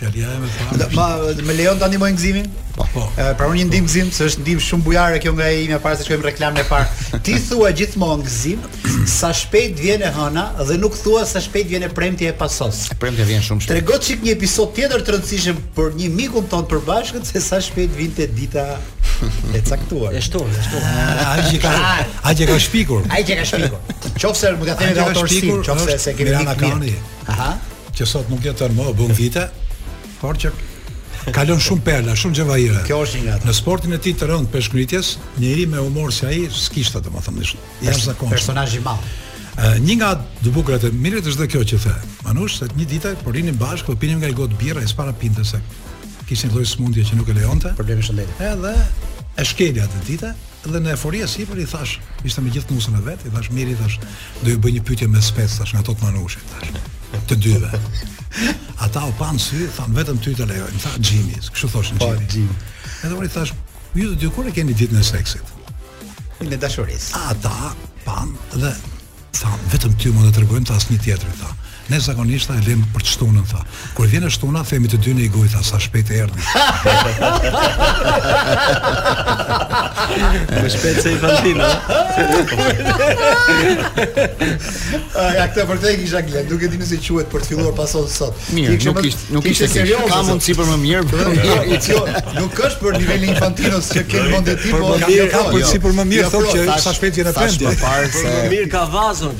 Fjalia e më parë. Më, ma, më lejon tani me Gzimin? Po. po. Pra unë një ndim Gzim, se është ndim shumë bujare kjo nga ana ime para se të shkojmë reklamën e parë. Ti thua gjithmonë Gzim, sa shpejt vjen e hëna dhe nuk thua sa shpejt vjen e premtja e Pasos. E premtja vjen shumë shpejt. Trego çik një episod tjetër të rëndësishëm për një mikun ton të përbashkët se sa shpejt vinte dita e caktuar. E shtuna, e shtuna. Ah, ai që ka, ai që ka shpikur. Ai që ka shpikur. Qofse mund ta themi autorsin, qofse se kemi rënë kanë. Aha. Që sot nuk jeton më, bën vite, por që ka lën shumë perla, shumë xhevaira. Kjo është një Në sportin e tij të rëndë peshëngritjes, njeri me humor si ai s'kishte domethënë dish. Jashtëzakonisht. Personazh i madh. Një nga të bukurat e mirë është dhe kjo që the. Manush, se një ditë po rinim bashkë, po pinim nga një gotë birra, ai s'para pinte se kishte një lloj smundje që nuk e lejonte. Problemi i shëndetit. Edhe e shkeli atë ditë dhe në eufori e sipër i thash, ishte me gjithë nusen e vet, i thash mirë, i thash, Do ju bëj një pyetje me spec thash, ja them Manushit thash. Të dyve. Ata u panë në sy, thanë vetëm ty ta lejojmë. Tha Jimmy, kështu thoshin po, Jimmy. Jimmy. Edhe unë thash, ju të dy kur e keni ditën e seksit? Në dashurisë. Ata panë dhe thanë vetëm ty mund të tregojmë tha asnjë tjetër, tha. Ne zakonisht e lëmë për të shtunën tha. Kur vjen e shtuna themi të dy në një gojë tha sa shpejt erdhi. Më shpejt se Infantino. Ja këtë për ta kisha Gled, duke ditur se duhet për të filluar Pason sot. Mirë, nuk ishte nuk ishte serioz. Ka mundësi për më mirë. Nuk është për nivelin e Infantinos që ke në mendje ti, po ka përsëri për më mirë thotë që sa shpejt vjen e premtja. Për më mirë ka vazon.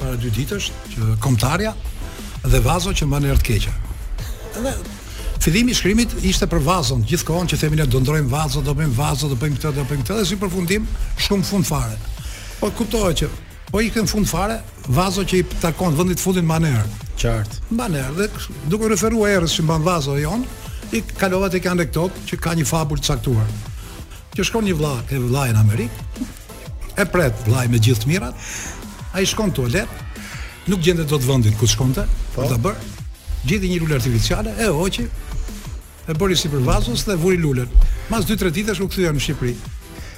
Para dy ditësh që Kombëtarja dhe vazo që mban erë të keqe. Edhe fillimi i shkrimit ishte për vazon, gjithë kohën që themi ne do ndrojmë vazon, do bëjmë vazon, do bëjmë këtë, do bëjmë këtë dhe si përfundim shumë fund fare. Po kuptohet që po i kthehem në fund fare vazos që i takon vendit fundit mban erë. Qartë. Mban erë dhe duke iu referuar erës që mban vazo jonë, e kalova tek anekdot që ka një fabul të caktuar. Që shkon një vëlla, te vëllai në Amerikë, E pret vllai me gjithë të mirat. Ai shkon në tualet, nuk gjente dot vendin ku të shkonte për ta bërë. Gjeti një lule artificiale, e hoqi, e bëri sipër vazos dhe vuri lulen. Mas 2-3 ditësh u kthye në Shqipëri.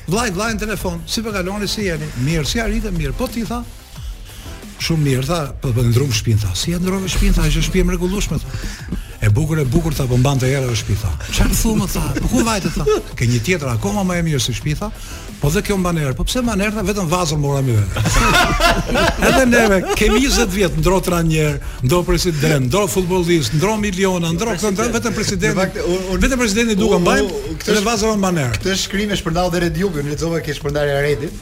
Vllai vllain në telefon, si po kaloni, si jeni? Mirë, si arrite, mirë. Po ti tha, Shumë mirë tha, po po ndërrum shpinë tha. Si e ndrove shpinë tha, është shtëpi e mrekullueshme. E bukur e bukur tha po mbante erë në shtëpi tha. Çfarë thua mo tha? Po ku vajte tha? Te një tjetër akoma më e mirë si shtëpi tha. Po dhe kjo mban erë, po pse mban erë, vetëm vazon mora me vete. Edhe neve, kemi 20 vjet ndro trajner, ndro president, ndro futbollist, ndro miliona, ndro këtë, ndro vetëm president. Vetëm presidentin Duka mbajmë, këtë vazon mban erë. Këtë shkrim e shpërndau dhe Redi Jupi, unë e lexova te shpërndarja e Redit.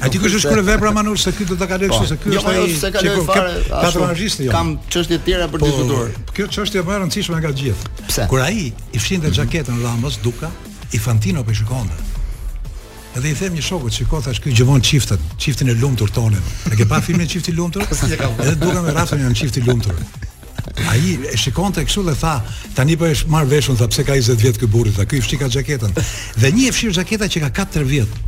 A ti kush është kur vepra Manush se ky do ta kaloj kështu se ky jo, është ai. Jo, ka lënë fare. Patronazhist jo. Kam çështje të tjera për të po, diskutuar. Kjo çështje është më e rëndësishme nga të gjithë. Pse? Kur ai i fshinte mhm. xhaketën Ramës Duka, Infantino po shikonte. Edhe i them një shokut, shiko thashë ky gjëvon çiftet, çiftin e lumtur tonin. E ke pa filmin Çifti i lumtur? Edhe Duka me Ramën janë çifti i lumtur. Ai e shikonte kështu dhe tha, tani po e marr vesh unë, tha pse ka 20 vjet ky burri, tha ky i fshika xhaketën. Dhe një e fshi xhaketa që ka 4 vjet.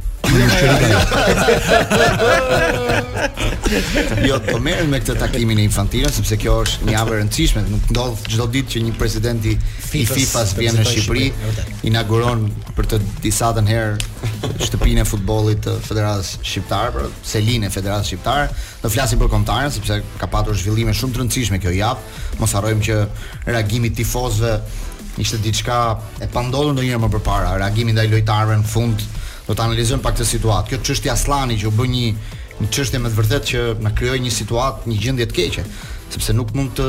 jo, po merrem me këtë takimin e Infantinos sepse kjo është një javë e rëndësishme, nuk ndodh çdo ditë që një president i FIFA-s vjen në Shqipëri, inauguron për të disatën herë shtëpinë e futbollit të Federatës Shqiptare, pra selinë e Federatës Shqiptare, Do flasim për kombëtaren sepse ka patur zhvillime shumë të rëndësishme kjo javë. Mos harrojmë që reagimi i tifozëve ishte diçka e pandodhur ndonjëherë më përpara. Reagimi ndaj lojtarëve në fund do të analizojmë pak këtë situatë. Kjo çështje Asllani që u bë një një çështje me të vërtetë që na krijoi një situatë, një gjendje të keqe, sepse nuk mund të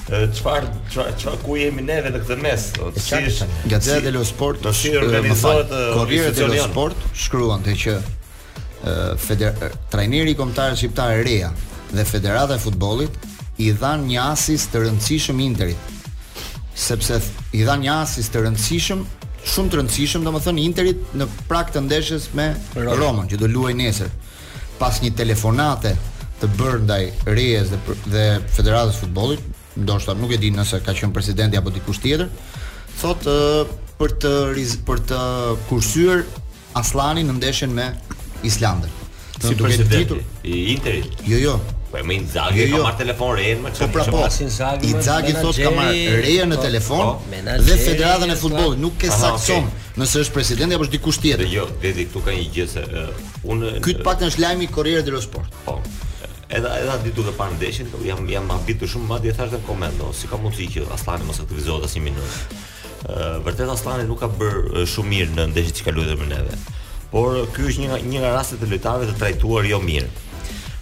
Çfar çfar ku jemi neve në këtë mes? Si është Gazzetta dello Sport? Po si organizohet Corriere dello Sport? Shkruante që feder trajneri i kombëtares shqiptare Reja dhe Federata e Futbollit i dhanë një asist të rëndësishëm Interit. Sepse i dhanë një asist të rëndësishëm, shumë të rëndësishëm, domethënë Interit në prag të ndeshjes me Romën që do luajë nesër. pas një telefonate të bërë ndaj Rejës dhe dhe Federatës së Futbollit, ndoshta nuk e di nëse ka qenë presidenti apo dikush tjetër, thotë për të riz, për të kursyer Asllanin në ndeshjen me Islandën. Si presidenti i Interit. Jo, jo. Po më Inzaghi jo, jo. ka marrë telefon Rejën më çfarë? Po pra po. Inzaghi Inzaghi thotë ka marrë Rejën në po, telefon po, dhe Federatën e Futbollit nuk e sakson nëse është presidenti apo është dikush tjetër. Jo, Vedi, këtu ka një gjë se Unë Ky të paktën është lajmi Corriere dello Sport. Po. Edhe edhe aty duke parë ndeshjen, jam jam habitur shumë madje thashë në koment, do, si ka mundësi që Asllani mos aktivizohet asnjë minutë. Ë vërtet Asllani nuk ka bërë shumë mirë në ndeshjet që ka luajtur me neve. Por ky është një nga një nga rastet e lojtarëve të trajtuar jo mirë.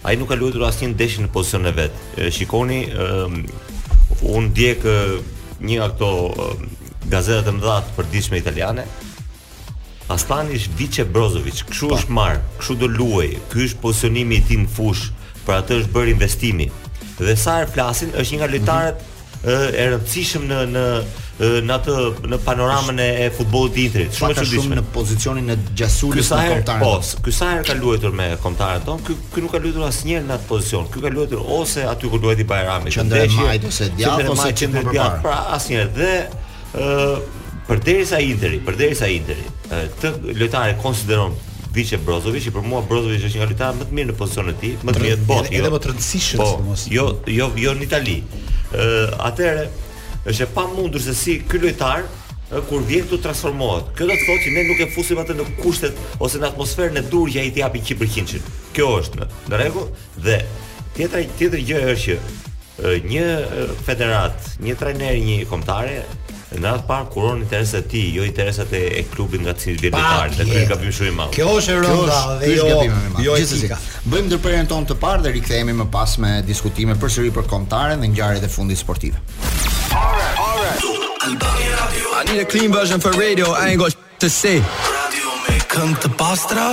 Ai nuk ka luajtur asnjë ndeshje në pozicionin e vet. Shikoni, ë unë ndjek një nga këto gazetat e mëdha të përditshme italiane, Asllani është viçe Brozoviç, kështu po. është marrë, kështu do luajë, ky është pozicionimi i tij në fushë, për atë është bërë investimi. Dhe sa herë flasin, është një nga lojtarët mm -hmm. e rëndësishëm në në në atë në panoramën e futbollit të Interit. Shumë e çuditshme. Shumë në pozicionin e Gjasulës në kombëtare. Po, ky sa herë ka luajtur me kombëtaren tonë, ky ky nuk ka luajtur asnjëherë në atë pozicion. Ky ka luajtur ose aty ku luajti Bajrami, qendër majtas, ose djathtas ose qendër, pra asnjëherë dhe Ëh, përderisa Interi, përderisa Interi, këtë lojtar e konsideron Vice Brozovic, që për mua Brozovic është një nga lojtarët më të mirë në pozicionin e tij, më të mirë në botë. Edhe jo. më të rëndësishëm po, sidomos. Jo, jo, jo në Itali. Ë, atëherë është e pamundur se si ky lojtar kur vjen këtu transformohet. Kjo do të thotë që ne nuk e fusim atë në kushtet ose në atmosferën e duhur që ai të japi 100%. Kjo është në rregull. Dhe tjetra tjetër gjë është që një federat, një trajner i një kombëtare në radhë të parë kuron interesat e tij, jo interesat e, e klubit nga i cili vjen lojtari. Dhe ky është gabim shumë i madh. Kjo është e rënda dhe jo gabim i madh. Jo gjithsesi. Bëjmë ndërprerjen tonë të parë dhe rikthehemi më pas me diskutime përsëri për kombëtaren dhe ngjarjet e fundit sportive. All right, all right. Albania Radio. I need a clean version for radio. I ain't got To say. Radio me këngë të pastra,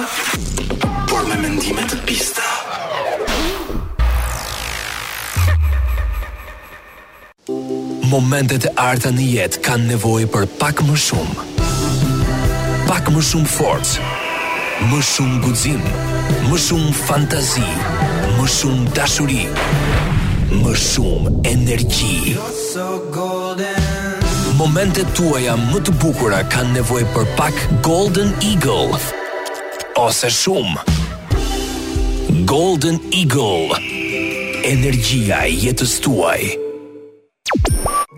por me mendime të pista. Momentet e arta në jetë kanë nevojë për pak më shumë. Pak më shumë forcë, më shumë guxim, më shumë fantazi, më shumë dashuri, më shumë energji. Momentet tuaja më të bukura kanë nevojë për pak Golden Eagle ose shumë. Golden Eagle. Energjia e jetës tuaj.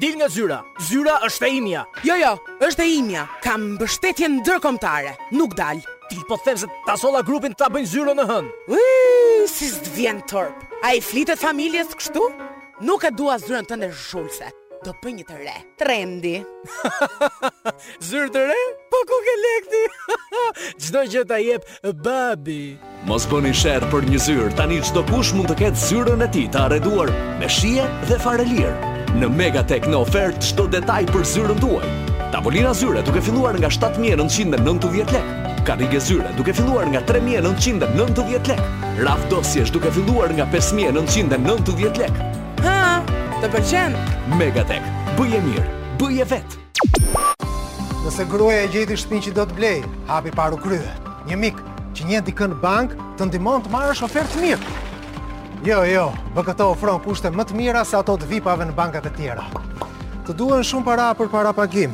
Dil nga zyra. Zyra është e imja. Jo, jo, është e imja. Kam mbështetje ndërkombëtare. Nuk dal. Dil po them se ta solla grupin ta bëjnë zyrën në hënë. Si s'të vjen turp. A i flitet familjes kështu? Nuk e dua zyrën tënde zhulse. Do bëj një të re. Trendi. Zyrë të re? Po ku ke lek ti? Çdo gjë ta jep babi. Mos bëni sherr për një zyrë. Tani çdokush mund të ketë zyrën e tij të arreduar me shije dhe fare lirë. Në Megatek në ofertë çdo detaj për zyrën tuaj. Tavolina zyre duke filluar nga 7990 lekë. Karrige zyre duke filluar nga tre mijë e nëntëqind e nëntëdhjetë lekë. Raftë dosjesh duke filluar nga pesë mijë e nëntëqind e nëntëdhjetë lekë. Ha, të pëlqen! Megatek, bëje mirë, bëje vetë! Nëse gruaja e gjeti shtëpinë që do të blejë, hapi parë u krye. Një mik që njeh dikën në bankë të ndihmon të marrësh ofertë të mirë. Jo, jo, BKT ofron kushte më të mira se ato të vipave në bankat e tjera. Të duhen shumë para për parapagim.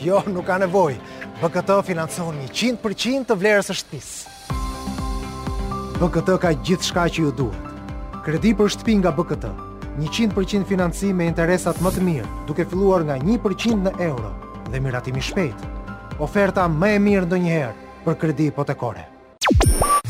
Jo, nuk ka nevojë. BKT financon 100% të vlerës së shtëpisë. BKT ka gjithçka që ju duhet. Kredi për shtëpi nga BKT, 100% financim me interesat më të mirë, duke filluar nga 1% në euro dhe miratim i shpejtë. Oferta më e mirë ndonjëherë për kredi hipotekore.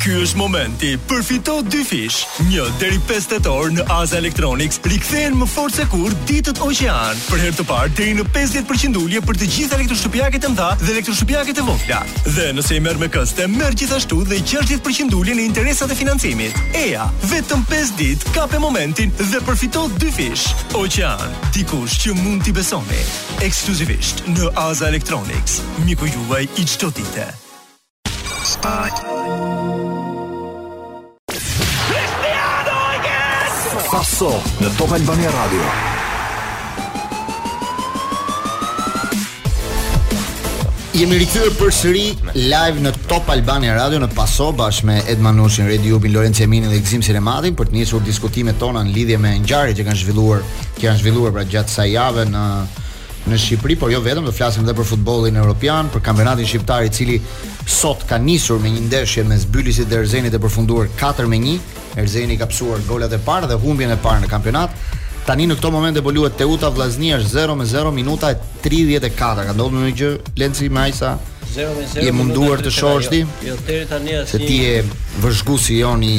Ky është momenti. Përfito dy fish. Një deri 5 tetor në Aza Electronics rikthehen më fort se kurrë ditët oqean. Për herë të parë deri në 50% ulje për të gjitha elektroshtëpiaket e mëdha dhe elektroshtëpiaket e vogla. Dhe nëse i merr me këste, merr gjithashtu dhe 60% ulje në interesat e financimit. Eja, vetëm 5 ditë, kape momentin dhe përfito dy fish. Oqean, dikush që mund t'i besoni. Ekskluzivisht në Aza Electronics, miku juaj i çdo dite. Cristiano Igues! Paso në Top Albania Radio. Jemi rikthyer përsëri live në Top Albania Radio në Paso bashkë me Ed Manushin, Redi Jupin, Lorenc Eminin dhe Gzim Sinematin për të nisur diskutimet tona në lidhje me ngjarjet që janë zhvilluar, që janë zhvilluar pra gjatë kësaj jave në në Shqipëri, por jo vetëm, do të flasim edhe për futbollin europian, për kampionatin shqiptar i cili sot ka nisur me një ndeshje mes Bylisit dhe Erzenit e përfunduar 4 me 1. Erzeni ka pësuar golat e parë dhe humbjen e parë në kampionat. Tani në këto momente po luhet Teuta Vllaznia është 0 me 0 minuta e 34. Ka ndodhur ndonjë gjë Lenci me asa? 0 me 0. Je munduar të shohësh ti? Jo, deri tani as. Se ti je vëzhguesi jonë i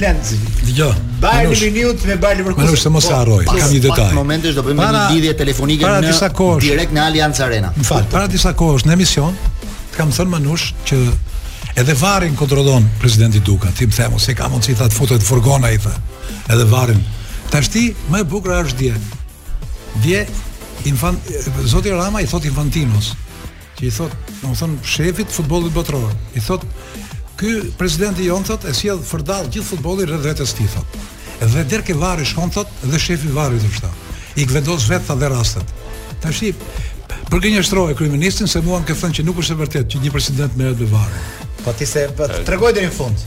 Lenci. Dgjoj. Bajë në minutë me bajë për kusht. Më mos e harroj. Po, Kam një detaj. Në momentin do bëjmë një lidhje telefonike para në disa kohësh. Direkt në Allianz Arena. Më fal, para disa kohësh në emision kam thënë Manush që edhe varrin kontrollon presidenti Duka. Ti më thoje se ka mundësi të futet furgona i thë. Edhe varrin. Tashti më e bukura është dje. Dje infant zoti Rama i thotë Infantinos. që i thotë, domethënë shefit të futbollit botëror, i thotë ky presidenti jonë thotë e sjell vërdallë gjithë futbollin rreth vetes tij thotë. Dhe der ke varri shkon thotë dhe shefi i VAR-it është kështu. I vendos vetë tha dhe rastet. Tashi përgënjeshtroje kryeministin se mua më ke thënë që nuk është e vërtetë që një president merret me varrin. Po ti se po, tregoj deri në fund.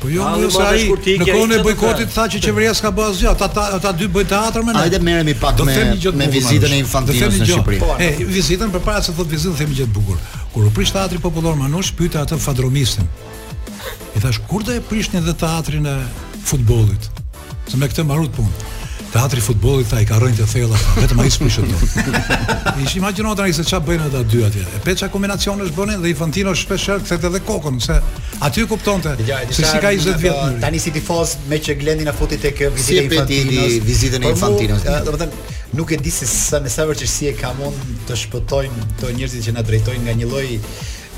Po jo mo se ai në kohën e bojkotit tha që qeveria s'ka bë asgjë, ata ta, ata dy bëjnë teatër me ne. Hajde merremi pak me me vizitën e Infantinos në Shqipëri. Po, e, vizitën përpara se të thotë vizitën themi një të bukur. Kur u prish teatri popullor Manush pyeta atë fadromistin. I thash kur do e prishni edhe teatrin e futbollit? Se me këtë marr unë punë. Teatri i futbollit tha i ka rrënjët të thella, vetëm ai s'prishet dot. Ishi imagjino tani se çfarë bëjnë ata dy atje. E pe ça kombinacionesh bënin dhe Infantino shpesh herë kthente edhe kokën se aty e kuptonte se s'i ka 20 vjet. Tani si tifoz meqë Glendi na futi tek vizita e Infantinos. Si vizitën e Infantinos. Domethënë nuk e di se sa me sa vërtetësi e ka mund të shpëtojnë njerëzit që na drejtojnë nga një lloj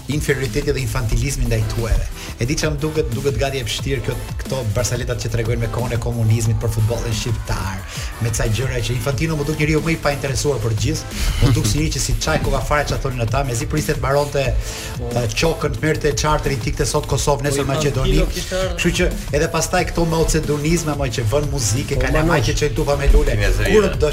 Inferioriteti dhe infantilizmi ndaj të huajve. E di ça më duket, më duket gati e pështirë kjo këto barsaletat që tregojnë me kohën e komunizmit për futbollin shqiptar, me ca gjëra që Infantino më duk njeriu më i painteresuar për gjithë, më duk si njeri që s'i çante koka fare ça thonin ata, mezi priste të mbaronte uh, qokën, të merrte çartërin të ikte sot Kosovë, nesër po, Maqedoni. Kështu që edhe pastaj këto maocedonizma më që vën muzikë, po, kanë më që çojnë tufa me lule. Kurë do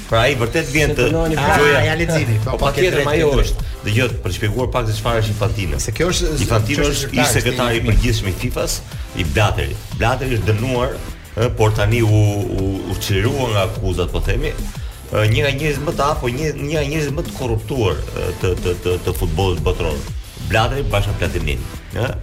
Pra ai vërtet vjen të gjoja ja leximi. Po patjetër ajo është. Dëgjoj për të shpjeguar pak se çfarë është Infantino. Se kjo është Infantino është ish sekretari i përgjithshëm i FIFA-s, i Blateri. Blateri është dënuar, por tani u u, u çlirua nga akuzat, po themi. Një nga njerëzit më të apo një një nga njerëzit më të korruptuar të të të, të futbollit botëror. Blateri bashkë me Platinin, ëh.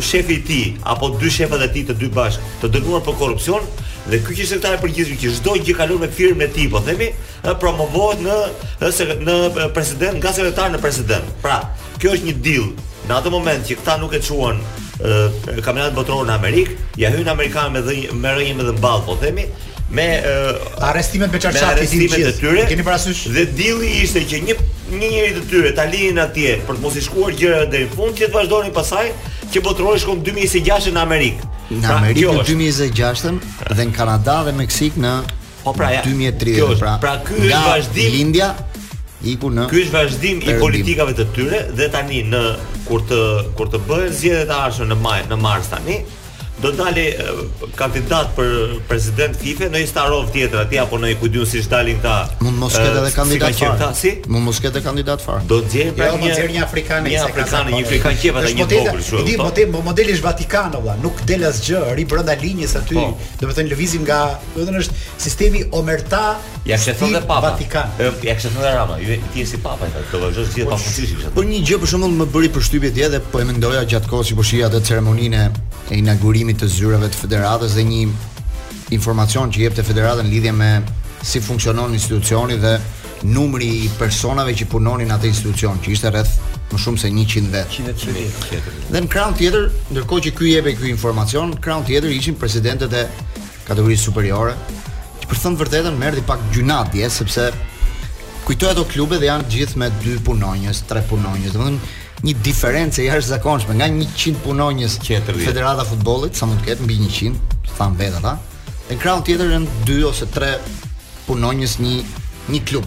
shefi i tij apo dy shefat e tij të dy bashkë të dënuar për korrupsion dhe ky që sekretar i përgjithshëm që çdo gjë kalon me firmën e tij, po themi, ë promovohet në në president nga sekretar në president. Pra, kjo është një deal. Në atë moment që këta nuk e çuan ë kampionatin botëror në Amerikë, ia hynë amerikanët me dhënjë me rënjë me dhëmballë, po themi, me uh, arrestimet me çarçafë të dinë gjithë. Tyre, keni parasysh? Dhe dilli ishte që një një njeri të tyre ta linin atje për të mos i shkuar gjëra deri në fund, që të vazhdonin pastaj që botërori shkon 2026 në Amerikë. Në pra, Amerikë në 2026-ën dhe në Kanada dhe Meksik në po pra, ja, 2030. Pra, pra ky është vazhdim India iku në Ky është vazhdim i politikave të tyre dhe tani në kur të kur të bëhen zgjedhjet e ardhshme në maj në mars tani, do dalë kandidat për president FIFA një Starov tjetër aty apo në Ikudun siç dalin pra mund mos ketë edhe kandidat fare. Si? Mund mos ketë kandidat fare. Do të jetë pra jo, një një afrikan një afrikan një afrikan qe vetë një vogël kështu. Di po? model po modeli është Vatikan valla, nuk del asgjë, rri brenda linjës aty. Po. Domethënë lëvizim nga, domethënë është sistemi omerta Ia kishte thënë dhe papa. Vatikan. Ia kishte thënë Rama, ju ti je si papa, do të vazhdosh gjithë po, pa fuqish kishte. Po një gjë për shembull më bëri përshtypje dje dhe po e mendoja gjatë kohës që po shihja atë ceremoninë e inaugurimit të zyrave të federatës dhe një informacion që jepte federata në lidhje me si funksionon institucioni dhe numri i personave që punonin në atë institucion, që ishte rreth më shumë se 100 vetë. 100 Dhe në krahun tjetër, ndërkohë që ky jepej ky informacion, në krahun tjetër ishin presidentët e kategorisë superiore. Që për të thënë të vërtetën më erdhi pak gjynah dje sepse kujtoj ato klube dhe janë të gjithë me dy punonjës, tre punonjës. Domethënë një diferencë e jashtëzakonshme nga 100 punonjës të ketë Federata e Futbollit, sa mund të ketë mbi 100, thanë vetë ata dhe në krahun tjetër janë dy ose tre punonjës një një klub.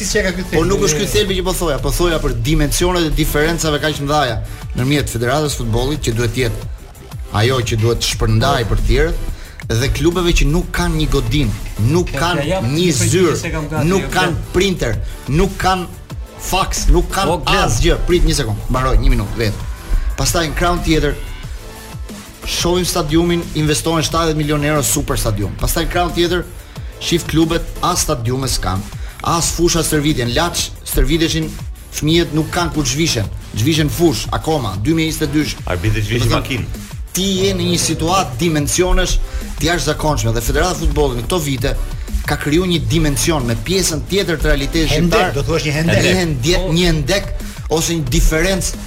A e di ç'ka ky thelbi? Po nuk është ky thelbi që po thoja, po thoja për dimensionet e diferencave kaq të mëdha ndërmjet Federatës së Futbollit që duhet të jetë ajo që duhet të shpërndajë për të tjerët dhe klubeve që nuk kanë një godinë, nuk kanë një zyrë, nuk kanë printer, nuk kanë faks, nuk kanë asgjë. Prit një sekond, mbaroj një minutë vetëm. Pastaj në krahun tjetër Shohim stadiumin, investohen 70 milionë euro super stadium. Pastaj krahu tjetër, shif klubet as stadiume s'kan, as fusha stërvitjeje, në Laç stërviteshin fëmijët nuk kanë ku zhvishen, zhvishen n'fushë akoma 2022. Arbitri zhvishet n'makinë. Ti je në një situatë dimensionesh të jashtëzakonshme dhe Federata e Futbollit në këto vite ka krijuar një dimension me pjesën tjetër të realitetit shqiptar. Hendek, do thua një hendek. Një hendek, një hendek ose një diferencë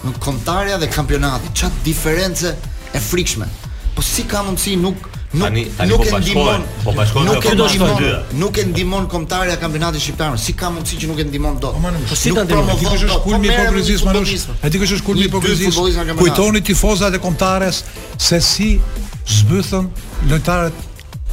Kombëtarja dhe kampionati, ça diferencë e frikshme. Po si ka mundësi nuk nuk tani, tani nuk po e ndihmon, po bashkohen nuk e ndihmon, nuk e ndihmon kombëtarja kampionatin shqiptar. Si ka mundësi që nuk e ndihmon dot? Po, po si ta ndihmojë? E di kush është kulmi i po hipokrizisë Manush? A e di kush është kulmi i hipokrizisë? Kujtoni tifozat e kombëtares se si zbythën lojtarët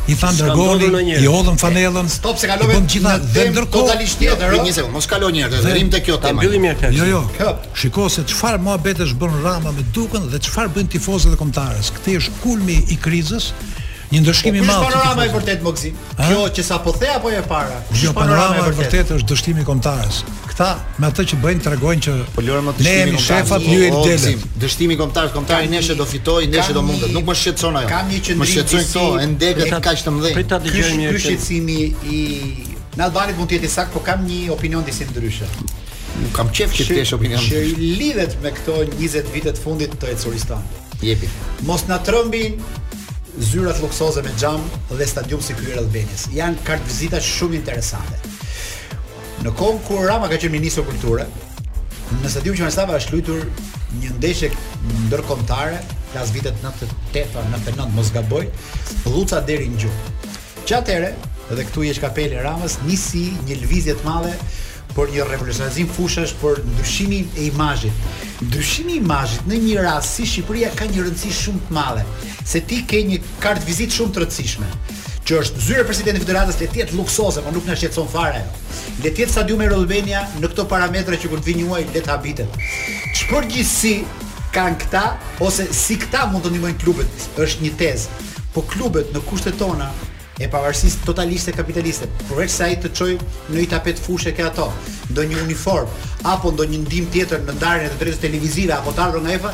i thanë dërgoni, i hodhën fanellën. Stop se kalove në gjitha dhe ndërkohë totalisht tjetër. Një sekondë, mos kalo një herë, të rrim te kjo tema. Mbyllim mirë këtë. Jo, jo. Kjo. Shiko se çfarë muhabetesh bën Rama me Dukën dhe çfarë bëjnë tifozët e kombëtares. Ky është kulmi i krizës. Një ndëshkim i po, madh. Panorama e vërtetë Moxhi. Kjo që sapo the apo e para. Kush është panorama e vërtetë është dështimi i kombëtares. Këta me atë që bëjnë tregojnë që po lëre më dështimin shefat ju e dëgjojmë. Dështimi kombëtar, kombëtarja nesër do fitojë, nesër do mundet. Nuk më shqetëson ajo. Kam një qëndrim. Më shqetësojnë këto, hendeqet kaq të mëdhenj. Prit ta dëgjojmë një herë. Ky shqetësimi i Albanit mund të jetë i saktë, por kam një opinion disi ndryshe. Nuk kam qef që të kesh opinion. Që lidhet me këto 20 vite të fundit të ecurisë tonë. Jepi. Mos na trembin zyrat luksoze me xham dhe stadium si ky Air Albania. Janë kartëvizita shumë interesante. Në kohën kur Rama ka qenë ministër kulture, në stadiumin Qemal Stafa është luajtur një ndeshje ndërkombëtare, flas vitet 98 apo 99 mos gaboj, lluca deri në gju. Që atëre, dhe këtu i heq kapelen Ramës, nisi një lëvizje të madhe për një revolucionizim fushash për ndryshimin e imazhit. Ndryshimi i imazhit në një rast si Shqipëria ka një rëndësi shumë të madhe, se ti ke një kartëvizitë shumë të rëndësishme. që është zyra e presidentit të federatës le të jetë luksoze, por nuk na shqetëson fare ajo. Le të jetë stadiumi Air Albania në këto parametra që kur të vijë një i huaj le të habitet. Ç'përgjegjësi kanë këta ose si këta mund të ndihmojnë klubet? Është një tezë. Po klubet në kushtet tona e pavarësisë totalisht kapitaliste, përveç se ai të çojë ndonjë tapet fushë ke ato, ndonjë uniformë apo ndonjë ndihmë tjetër në ndarjen e të drejtës televizive apo të ardhurave nga UEFA,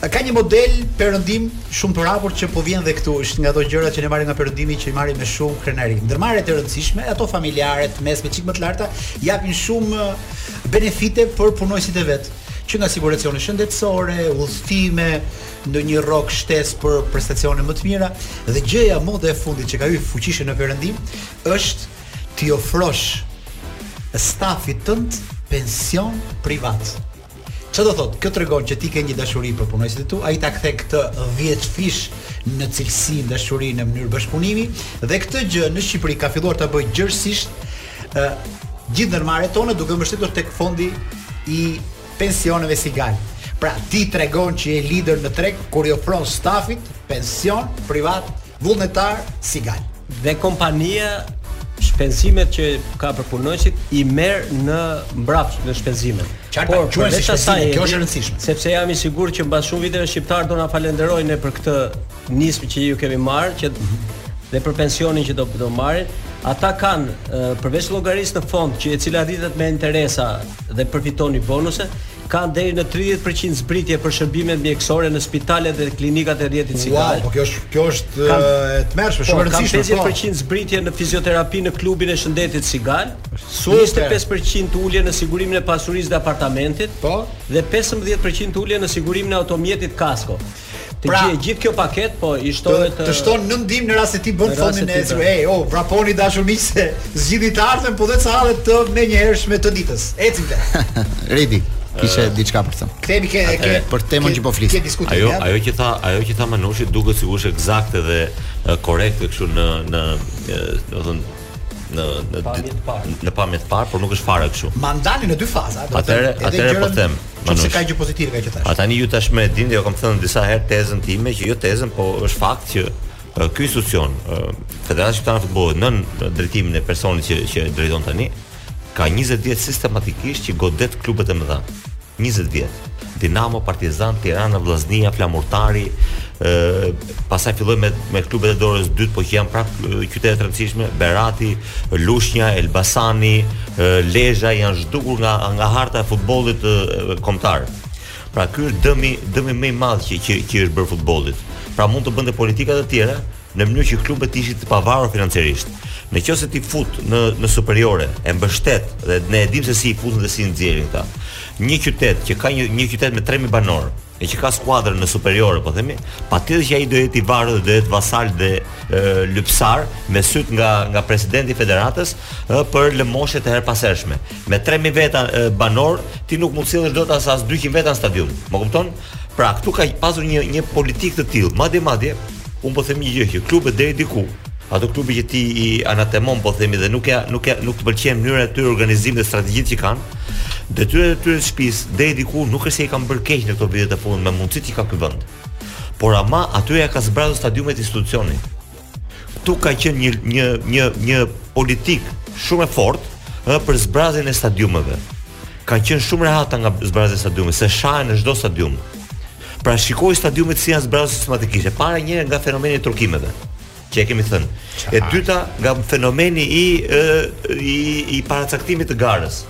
Ka një model perëndim shumë të hapur që po vjen dhe këtu, është nga ato gjëra që ne marrim nga perëndimi që i marrim me shumë krenari. Ndërmarrjet e rëndësishme, ato familjare, të mesme, çik më të larta, japin shumë benefite për punonjësit e vet që nga siguracione shëndetësore, udhëtime, ndonjë rrogë shtesë për prestacione më të mira dhe gjëja më e fundit që ka hyrë fuqishëm në perëndim është t'i ofrosh stafit tënd pension privat. Ça do thotë? Kjo tregon që ti ke një dashuri për punonjësit e tu, ai ta kthen këtë 10 fish në cilësi dashuri në mënyrë bashkëpunimi dhe këtë gjë në Shqipëri ka filluar ta bëjë gjerësisht ë gjithë ndërmarrjet tona duke u mbështetur tek fondi i pensioneve Sigal. Pra ti tregon që je lider në treg kur i ofron stafit pension privat Vullnetar Sigal. Dhe kompania shpenzimet që ka për punonjësit i merr në mbrapsht në shpenzime. Qartë, por quhen si shpenzime, kjo është e rëndësishme. Sepse jam i sigurt që mbas shumë viteve shqiptarët do na falënderojnë ne për këtë nismë që ju kemi marrë, që dhe për pensionin që do do marrin. Ata kanë përveç llogarisë në fond që e cila rritet me interesa dhe përfitoni bonuse, ka deri në tridhjetë për qind zbritje për shërbimet mjekësore në spitalet dhe klinikat e rrjetit Sigal Wow, po kjo është kjo është e tmerrshme, shumë e po, rëndësishme. Kanë 50% po. zbritje në fizioterapi në klubin e shëndetit Sigal, 25% ulje në sigurimin e pasurisë dhe apartamentit, po, dhe 15% ulje në sigurimin e automjetit Kasko. Të pra, gjithë gjith kjo paketë po i shtohet të, të shton në ndihmë në rast se ti bën fondin e ecur. Ej, oh, vraponi dashur miq, zgjidhni të ardhmen, po dhe hallet të menjëhershme të ditës. Ecim te. Redi, kishe uh, diçka për të thënë. Kthehemi ke ke për temën që po flis. Ajo ajo që tha, ajo që tha Manushi duket sikur është ekzakte dhe uh, korrekte kështu në në, uh, do të thënë në në pamje të parë. Në pamje të parë, por nuk është fare kështu. Ma ndani në dy faza, do të thënë. Atëherë, atëherë po them. Nëse ka gjë pozitive ka që tash. A tani ju tashmë e dini, jua kam thënë disa herë tezën time që jo tezën, po është fakt që ky institucion, Federata Shqiptare e Futbollit nën drejtimin e personit që që drejton tani, ka 20 vjet sistematikisht që godet klubet e mëdha. Njëzet vjet. Dinamo, Partizan, Tirana, Vllaznia, Flamurtari, ë pastaj filloi me me klubet e dorës së dytë, po që janë prap qytete të rëndësishme, Berati, Lushnja, Elbasani, Lezha janë zhdukur nga nga harta e futbollit kombëtar. Pra ky është dëmi dëmi më i madh që që që i është bërë futbollit. Pra mund të bënte politika të tjera, në mënyrë që klubet të ishin të pavarur financiarisht. Në qoftë se ti fut në në superiore, e mbështet dhe ne e dimë se si i futën dhe si i nxjerrin këta. Një qytet që ka një një qytet me 3000 banorë, e që ka skuadrën në superiore, po themi, patjetër që ai do jetë i varur dhe do jetë vasal dhe e, lypsar me sytë nga nga presidenti i federatës e, për lëmoshe të herëpashershme. Me 3000 veta e, banorë, ti nuk mund të sjellësh dot as as 200 veta në stadium. Më kupton? Pra, këtu ka pasur një një politikë të tillë. Madje madje, un po them një gjë që klubet deri diku, ato klube që ti i anatemon po themi dhe nuk ja nuk ja nuk të pëlqen mënyra e tyre e organizimit dhe strategjitë që kanë. Detyrat e tyre të shtëpisë deri diku nuk është se i kanë bërë keq në këto vite të fundit me mundësitë që ka ky vend. Por ama atyre ja ka zbrazur stadiumet institucioni. Ktu ka qenë një një një një politik shumë e fortë, ëh, për zbrazjen e stadiumeve. Ka qenë shumë rehata nga zbrazja e stadiumeve, se shahen në çdo stadium. Pra shikoji stadiumet si janë zbrazur sistematikisht. E para një nga fenomeni i trukimeve që e kemi thënë. E dyta nga fenomeni i ë, i i paracaktimit të garës.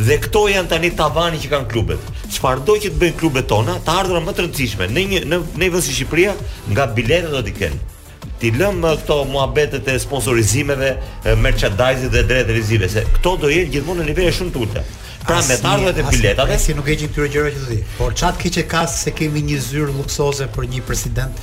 Dhe këto janë tani tavani që kanë klubet. Çfarëdo që të bëjnë klubet tona, të ardhura më të rëndësishme në një në një vend si Shqipëria, nga biletat do t'i kenë. T'i lëmë eh, këto muhabetet e sponsorizimeve, eh, merchandise-it dhe të drejtave televizive, se këto do jenë gjithmonë në nivele shumë të ulëta. Pra me të ardhurat e biletave, si nuk e gjin këtyre gjëra që thua ti. Por çfarë të keqe e ka se kemi një zyrë luksoze për një president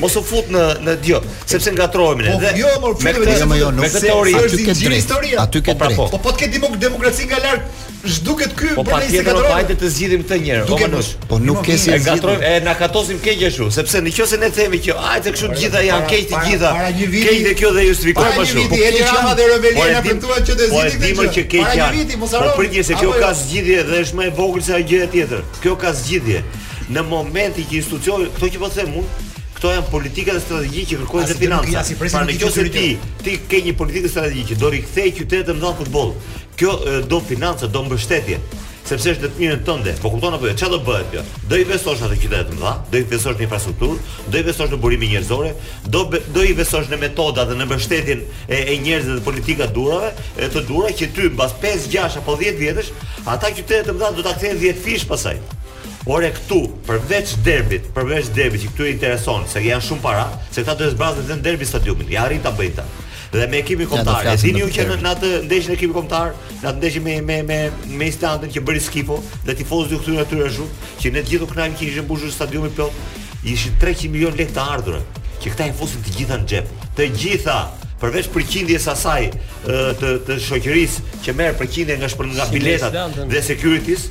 Mos u fut në në teori, sepse ngatrohemi ne. Po dhe, jo, mor fillim me këtë, jo, nuk se teori, aty ke të drejtë. Historia. Aty ke po, pra, drejt. Po, po po të ketë demokraci nga lart, zhduket ky problem se ngatrohet. Po patjetër të zgjidhim këtë njëherë. Duke mos. Po nuk ke si zgjidhim, e na katosim keq ashtu, sepse nëse ne themi që hajde kështu të gjitha janë keq të gjitha. Keq dhe kjo dhe justifikojmë ashtu. Po Edi Rama dhe Reveli na premtuan që të zgjidhim këtë. Po që keq janë. Po prit se kjo ka zgjidhje dhe është më e vogël se ajo gjë tjetër. Kjo ka zgjidhje. Në momentin që institucioni, këto që po them unë, këto janë politika dhe strategji që kërkojnë dhe financa. Pra në qoftë se ti ti ke një politikë strategjike, do rikthesh qytetet në futboll. Kjo do financa, do mbështetje sepse është në të mirën tënde. Po kupton apo jo? Çfarë do të thotë kjo? Do investosh te qytetet të mëdha, do investosh në infrastrukturë, do investosh në burime njerëzore, do be, do investosh në metoda dhe në mbështetjen e, e njerëzve dhe politika durave, e të duhura që ty mbas 5, 6 apo 10 vjetësh, ato qytetet të mëdha do ta kthejnë 10 fish pastaj. Ore këtu, përveç derbit, përveç derbit që këtyre intereson, se janë shumë para, se këta do ta zbrazin në derbi stadiumin. Ja arrin ta bëjnë këta. Dhe me ekipin kombëtar, e dini ju që në atë ndeshje me ekipin kombëtar, në atë ndeshje me me me me Islandën që bëri Sylvinho dhe tifozët u kthyen aty ashtu, që ne të gjithë u kënaqëm që ishte mbushur stadiumi plot, ishin 300 milionë lekë të ardhura, që këta i fusin të gjitha në xhep. Të gjitha, përveç përqindjes së asaj të të shoqërisë që merr përqindje nga shpër nga biletat dhe security-t,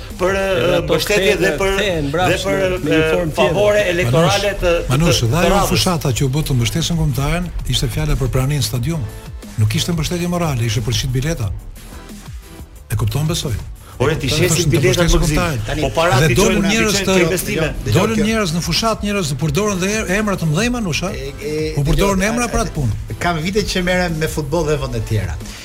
për mbështetje dhe për dhe për favore elektorale të Manush, dhe ajo fushata që u bë të mbështesim kombëtaren, ishte fjala për prani në stadium. Nuk ishte mbështetje morale, ishte për të shit bileta. E kupton besoj. Ore t'i shesin biletat me gëzim. Po paratë t'i çojnë në investime. Dolën njerëz në fushat, njerëz, u përdorën dhe er- emra të mëdhenj Manush. U përdorën emra për atë punë. Kam vite që merrem me futboll dhe vende të tjera.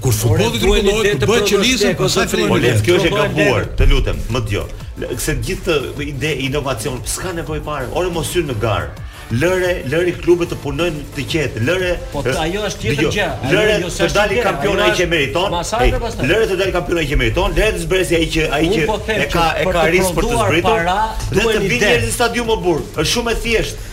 Kur futbolli rregullohet, të bëhet qelizë, pastaj fillon të bëhet. Kjo është e gabuar, të lutem, më dëgjo. Se gjithë këto ide inovacion, s'ka nevojë fare. Ore mos hyr në garë. Lëre, lëri klubet të punojnë të qetë. Lëre. Po ajo është tjetër gjë. Lëre jo, të dalë kampioni ai që meriton. Lëre të dalë kampioni ai që meriton. Lëre të zbresë ai që ai që po e ka e ka risk për të zbritur. Dhe të vijnë në stadium më burr. Është shumë e thjeshtë.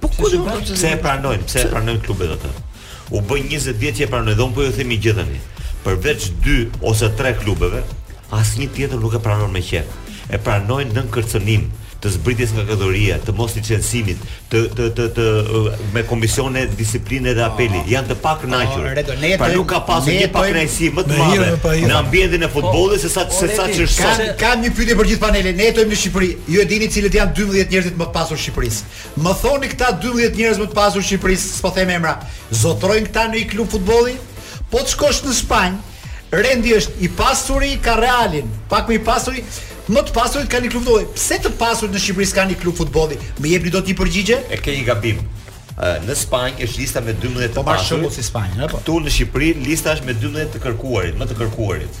Po ku do të thotë? Pse e pranojnë? Pse e pranojnë klubet atë? U bënë 20 vjet që e pranojnë, dhe unë po ju themi gjithë tani. Përveç dy ose tre klubeve, asnjë tjetër nuk e pranon me qejf. E pranojnë nën kërcënim të zbritjes nga kategoria, të mos licencimit, të të të të me komisione disipline dhe apeli. Oh, Janë të pakënaqur. Oh, pra nuk ka pasur një pakënaqësi më të madhe në ambientin e futbollit se sa se sa ç'është. Kam kam një pyetje për gjithë panelin. Ne jetojmë në Shqipëri. Ju e dini cilët janë 12 njerëzit më të pasur në Shqipëri. Më thoni këta 12 njerëz më të pasur të Shqipërisë, s'po them emra, zotërojnë këta ndonjë klub futbolli? Po të shkosh në Spanjë, Rendi është i pasuri ka Realin, pak më i pasuri, më të pasurit kanë një klub futbolli. Pse të pasurit në Shqipëri s'kanë një klub futbolli? Më jepni dot një përgjigje? E ke një gabim. Në Spanjë është lista me 12 të pasurit. Po marr shembull si Spanjë, apo? Këtu në Shqipëri lista është me 12 të kërkuarit, më të kërkuarit.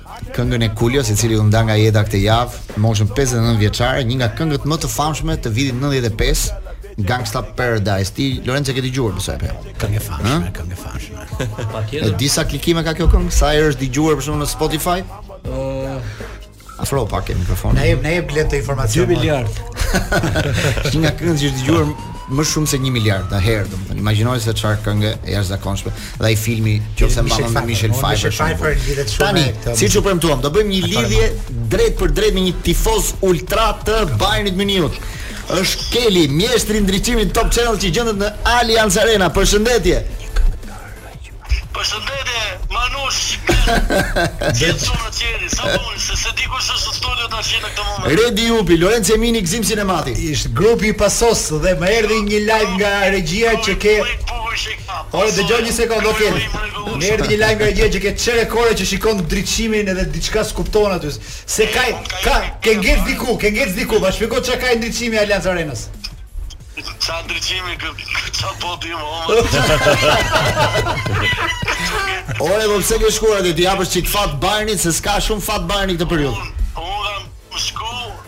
Këngën e Kulios, i cili u nda nga jeta këtë javë, në moshën pesëdhjetë e nëntë vjeçare, një nga këngët më të famshme të vitit nëntëdhjetë e pesë, Gangsta Paradise. Ti Lorenzo e ke dëgjuar besoj apo jo? Këngë e famshme, këngë e famshme. Patjetër. E di sa klikime ka kjo këngë, sa herë është dëgjuar për shembull në Spotify? Afroje pak mikrofonin. Na jep, na jep vetë informacion. 2 miliard. Një nga këngët që është dëgjuar më shumë se 1 miliard herë, domethënë. Imagjinoje se çfarë këngë e jashtëzakonshme. dhe ai filmi që ose mban mend me Michelle Pfeiffer shumë po. lidhet shumë tani siç ju premtuam do bëjmë një lidhje drejtpërdrejt me një tifoz ultra të Bayernit Mynih është Keli mjeshtri i ndriçimit Top Channel që gjendet në Allianz Arena përshëndetje Përshëndetje Manush Gjithë shumë në qeri Sa punë po se s'e di kush është në studio tash në këtë moment Redi Jupi, Lorenc Emini, Gëzim Sinemati Është grupi i pasos dhe më erdi një lajm nga regjia që ke Ore dëgjo një sekond ok më erdhi një lajm nga regjia që ke qerek ore që shikon ndriçimin edhe diçka s'kupton aty se ka ka ke ngec diku ke ngec diku ma shpjego ça ka ndriçimi i Allianz Arenës Ça ndriçimi kë ça po ti më oma Ore po pse ke shkuar aty t'i japësh çik fat Bayernit se s'ka shumë fat Bayerni këtë periudhë Unë kam shku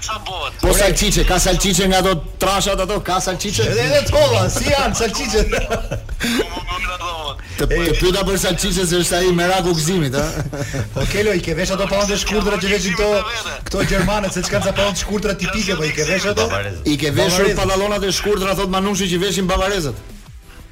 ça bëhet. Po salçiçe, ka salçiçe nga ato të trashat ato, ka salçiçe? Edhe edhe të holla, si janë salçiçet? Të të pyeti për salçiçe se është ai meraku i Gëzimit, ha. Po Kelo i ke vesh ato pantallonat e shkurtra që veshin këto këto gjermanët se ç'ka ca pantallona të shkurtra tipike po i ke vesh ato? I ke veshur pantallonat e shkurtra thot Manushi që veshin bavarezët.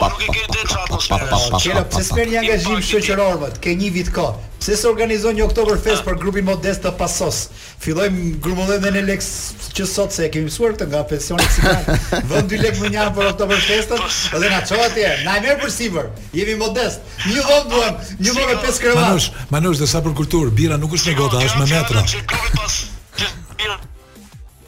Po nuk e ke idenë çfarë atmosfere është. O Çelo, pse s'merr një angazhim shoqëror vetë? Ke një vit kohë. Pse s'organizon një Oktoberfest për grupin modest të Pasos? Fillojmë grumullojmë dhe ne lek që sot se e kemi mësuar këtë nga pensioni cigan. Vëmë dy lek mënjanë për Oktoberfestin dhe na ço atje. Na e merr përsipër. Jemi modest. Një dhomë duam, një dhomë me pesë krevat. Manush, Manush dhe sa për kulturë, bira nuk është me gota, është me metra.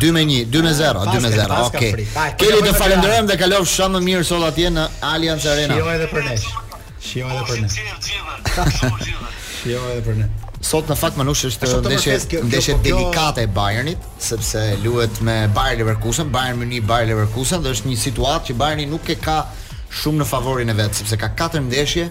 2 me 1, 2 me 0, 2 me 0. Okej. Keli të falenderojmë dhe kalofsh shumë mirë sot atje në Allianz Arena. Shijo edhe për ne. Shijo edhe për ne. Shijo edhe për ne. Sot në fakt Manush është ndeshje ndeshje delikate e Bayernit, sepse luhet me Bayer Leverkusen, Bayern Munich, Bayer Leverkusen dhe është një situatë që Bayerni nuk e ka shumë në favorin e vet, sepse ka 4 ndeshje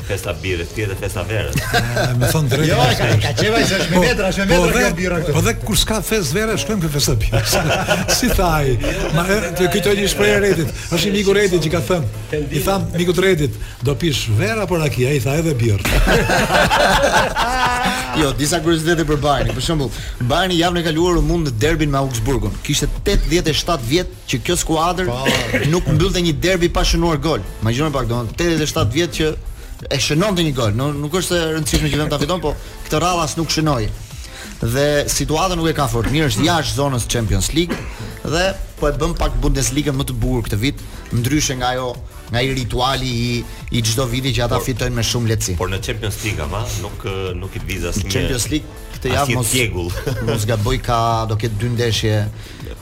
Festa birre, ti edhe festa vere. Më thuaj drejt. Jo, ka ka çeva që është me po, metra, është me po, metra kjo birra këtu. Po dhe kur s'ka fest verë, shkojmë në festa birre. Si tha? Më kujton një shprehje Redit. Është një mik i Redit që ka thënë. I tha miku Redit, do pish verë apo raki? Ai tha edhe birrë. Jo, disa kuriozitete për Bayern. Për shembull, Bayern javën e kaluar u mund në derbin me Augsburgun. Kishte 87 vjet që kjo skuadër nuk mbyllte një derbi pa shënuar gol. Imagjino pak, domethënë 87 vjet që e shënonte një gol. Nuk, nuk është e rëndësishme që vetëm ta fitojë, po këtë radhë as nuk shënoi. Dhe situatën nuk e ka fort mirë, është jashtë zonës Champions League dhe po e bën pak Bundesligën më të bukur këtë vit, ndryshe nga ajo nga i rituali i i çdo viti që ata fitojnë me shumë lehtësi. Por në Champions League ama nuk nuk i viz asnjë Champions League këtë javë mos tjegull. mos gaboj ka do ketë dy ndeshje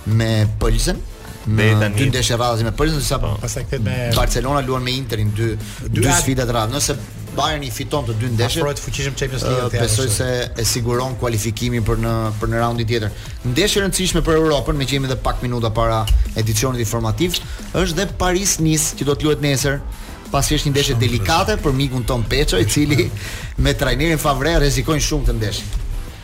me Pëlzen me dy ndeshje radhazi me Pëlzen sa po. pastaj kthehet me Barcelona luan me Interin dy dy, dy sfida të rralla nëse Bayern i fiton të dy ndeshjet. Afrohet fuqishëm Champions League atë. Besoj se e siguron kualifikimin për në për në raundin tjetër. Ndeshje e rëndësishme për Europën, meqë jemi edhe pak minuta para edicionit informativ, është dhe Paris Nice, që do të luhet nesër pasi është një ndeshje delikate për mikun tonë Peço, i cili me trajnerin Favre rrezikojnë shumë në këtë ndeshje.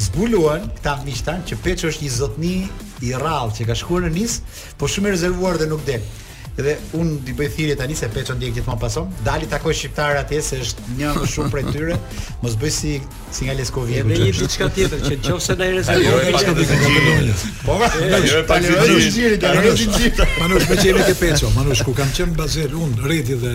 Zbuluan këta miqtë tanë që Peço është një zotni i rrallë që ka shkuar në Nis, po shumë i rezervuar dhe nuk del. Dhe unë i bëj thirrje tani se Peço ndjek gjithmonë Pason. Të dali të takojë shqiptarët atje se është një nga shumë prej tyre. Mos bëj si si nga Leskoviku. Edhe një diçka tjetër që nëse na i rezervojë jo, të zinxhirit. Po pra, jo, jo, ta lirojë zinxhirin, ta lirojë zinxhirin. Manush meqë jemi te Peço, Manush kur kam qenë Bazel unë, Redi dhe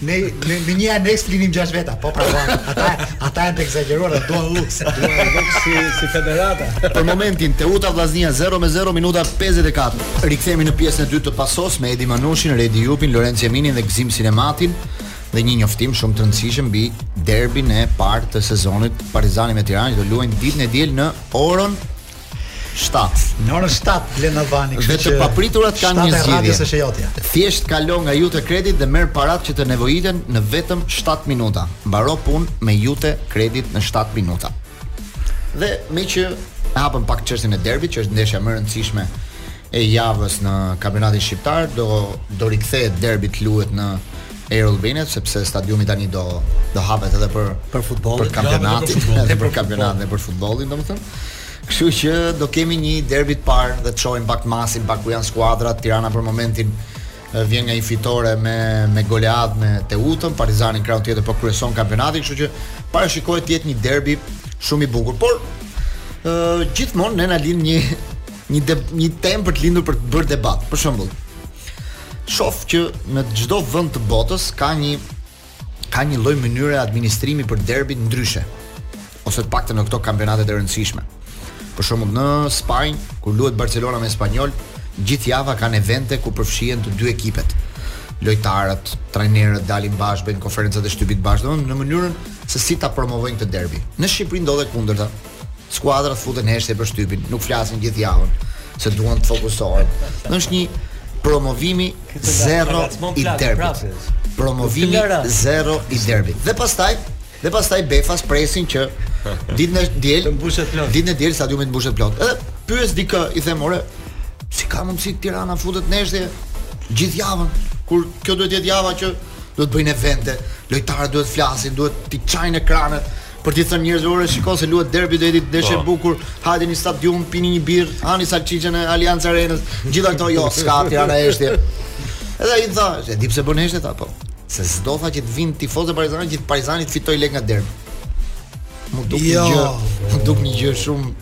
Ne me, me një aneks flinim gjashtë veta, po pra, po, ata ata janë të ekzagjeruar, do duan luks, duan luks si si federata. Për momentin Teuta Vllaznia 0 me 0 minuta 54. Rikthehemi në pjesën e dytë të Pasos me Edi Manushin, Redi Jupin, Lorenc Jeminin dhe Gëzim Sinematin dhe një njoftim shumë të rëndësishëm mbi derbin e parë të sezonit Partizani me Tiranën do luajnë ditën e diel në orën 7. Dhe të papriturat kanë një zgjidhje. Thjesht kalo nga Iute Credit dhe merr paratë që të nevojiten në vetëm 7 minuta. Mbaro punë me Iute Credit në 7 minuta. Dhe meqë e hapëm pak çështjen e derbit, që është ndeshja më e rëndësishme e javës në kampionatin shqiptar do do rikthehet derbi të luhet në Air Albania sepse stadiumi tani do do hapet edhe për për futbollin, për kampionatin, edhe për kampionatin dhe për futbollin, domethënë. Kështu që do kemi një derbi të parë dhe të shohim pak, masim, pak ku janë skuadrat, Tirana për momentin vjen nga një fitore me goleadë me Teutën, Partizani në krahun tjetër po kryeson kampionatin, kështu që parashikohet të jetë një derbi shumë i bukur. Por ë uh, gjithmonë ne na lind një një de, një temë për të lindur për të bërë debat. Për shembull, shof që në çdo vend të botës ka një ka një lloj mënyre administrimi për derbin ndryshe ose të paktën në këto kampionate të rëndësishme. Për shembull në Spanjë, kur luhet Barcelona me Espanjol, gjithë java kanë evente ku përfshihen të dy ekipet. Lojtarët, trajnerët dalin bashkë, bëjnë konferencat e shtypit bashkë, domethënë në mënyrën se si ta promovojnë këtë derbi. Në Shqipëri ndodh e kundërta. Skuadrat futen në heshtje për shtypin, nuk flasin gjithë javën se duan të fokusohen. Është një promovim zero i derbit. Promovim zero i derbit. Dhe pastaj dhe pastaj befas presin që ditën e diel të mbushet plot. Ditën e diel stadiumi të mbushet plot. Edhe pyes dikë, i them ore, si ka mundësi Tirana futet në heshtje gjithë javën? Kur kjo duhet të jetë java që do të bëjnë evente, lojtarët duhet të flasin, duhet të çajnë ekranet, Për t'i thënë njerëzve ore shiko se luhet derbi do jetë ndeshje e bukur, hajde në stadium, pini një birrë, hani salçiçën e Allianz Arenës, gjitha këto jo, s'ka Tirana heshtje. Edhe ai tha, e di pse bën heshtje tha po. Se s'do tha që të vinë tifozë Partizani që Partizani të fitojë lek nga derbi. M'u duk jo. një gjë, m'u duk një gjë shumë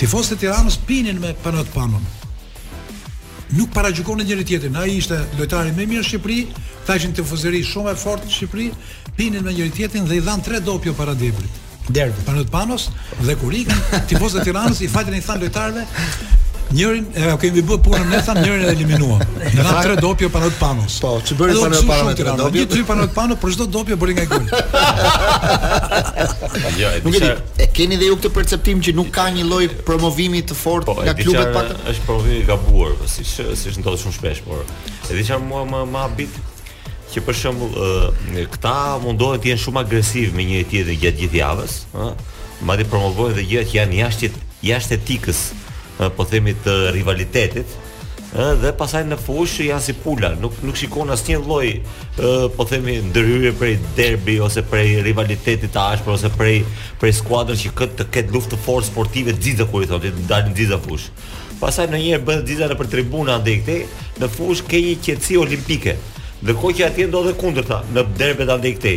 Tifozët e Tiranës pinin me Panot Panon. Nuk paragjykonin njëri tjetrin, ai ishte lojtari më i mirë në Shqipëri, këta ishin tifozëri shumë e fortë në Shqipëri, pinin me njëri tjetrin dhe i dhanë tre dopio para derbit. Derbit. Panot Panos dhe kur ikën tifozët e Tiranës i thanë i thanë lojtarëve Njërin ia kemi bërë punën ne thanë, njërin e eliminuam. Ne dhamë tre dopjo për Panot Panon. Po, ç'i bëri Panot Panos tre dopjo? Një dy Panot Pano për çdo dopjo bëri nga gol. Jo, e di. E keni dhe ju këtë perceptim që nuk ka një lloj promovimi të fortë po, nga klubet pak? Po, është promovim i gabuar, po siç ndodh shumë shpesh, por e di çfarë mua më habit që për shembull ë këta mundohen të jenë shumë agresiv me njëri tjetrin gjatë gjithë javës, ë madje promovojnë dhe gjëra që janë jashtë jashtë etikës, po themi të rivalitetit, ë dhe pastaj në fushë janë si pula, nuk nuk shikon asnjë lloj ë po themi ndërhyrje prej derbi ose prej rivaliteti të ashpër ose prej prej skuadrës që të ketë luftë të fortë sportive xixa kur i thonë, të dalin xixa në fushë. Pastaj ndonjëherë bëhet xixa nëpër tribuna andej këtej, në fushë ke një qetësi olimpike. Ndërkohë që atje ndodh e kundërta, në derbet andej këtej.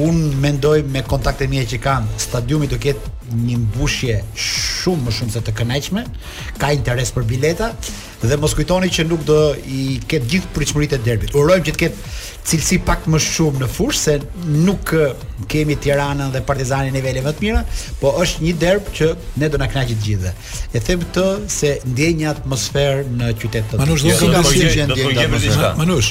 Unë mendoj me kontaktet e mia që kam, stadiumi do ketë një mbushje shumë më shumë se të kënaqshme, ka interes për bileta dhe mos kujtoni që nuk do i ketë gjithë pritshmëritë e derbit. Urojmë që të ketë cilësi pak më shumë në fushë se nuk kemi Tiranën dhe Partizanin në nivelet më të mira, po është një derbi që ne do na kënaqë të gjithëve. E them këtë se ndjen një atmosferë në qytet të Manush, do të thonë si që ndjen një atmosferë. Manush,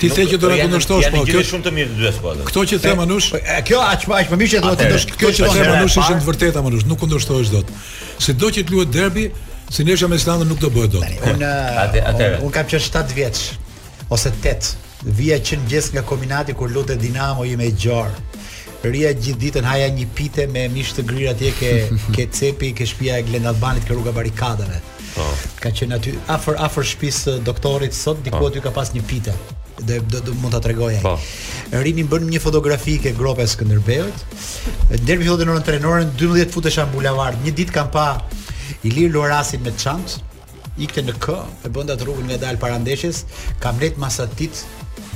ti the që do të kundërshtosh po. Kjo është shumë të mirë dy skuadra. Kto që the Manush, po, kjo aq po aq më mirë që do të thosh kjo që the Manush është e vërtetë Manush, nuk kundërshtohesh dot. Sido që të luhet derbi, si nesër me Islandën nuk do bëhet dot. Unë atë atë. Unë kam qenë 7 vjeç ose 8 Vija që në mëngjes nga kombinati kur luante Dinamo i me gjar. Rrija gjithë ditën haja një pite me mish të grirë atje ke ke cepi, ke shtëpia e Glenda Albanit, ke rruga e Barikadave. Po. Ka qenë aty afër afër shtëpisë së doktorit sot diku po. aty ka pas një pite. Dhe do të mund ta tregoj ai. Po. Rrinim bënim një fotografi ke gropa e Skënderbeut. Derbi fillonte në orën 3, në orën 12 futesha në bulevard. Një ditë kam pa Ilir Luarasin me çantë, Ikte në këmbë, e bënte atë rrugën ngadalë para ndeshjes, kam mbet mas atij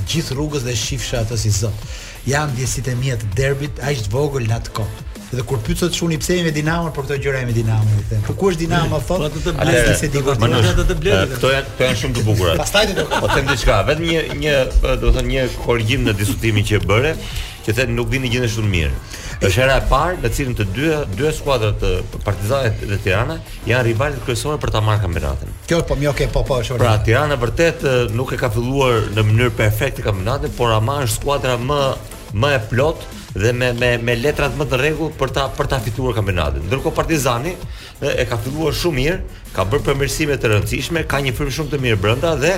gjithë rrugës dhe e shifsha atë si zot. Ja ndjesitë e mia të derbit, aq të vogël në atë kohë. Dhe kur pyet sot çuni pse jemi Dinamo, për këto gjëra jemi Dinamo, i them. Po ku është Dinamo thotë? Po të blerë se di kur të jetë të blerë. Këto janë këto janë shumë të bukura. Pastaj do të po them diçka, vetëm një një, domethënë një korrigjim në diskutimin që bëre, që the nuk vijnë në gjendje shumë mirë. Është hera e parë në cilën të dy dy skuadrat të Partizanit dhe Tiranës janë rivalët kryesorë për ta marrë kampionatin. Kjo po më okay, po po është. Pra Tirana vërtet nuk e ka filluar në mënyrë perfekte kampionatin, por ama është skuadra më më e plotë dhe me me me letrat më në rregull për ta për ta fituar kampionatin. Ndërkohë Partizani e ka filluar shumë mirë, ka bërë përmirësime të rëndësishme, ka një frymë shumë të mirë brenda dhe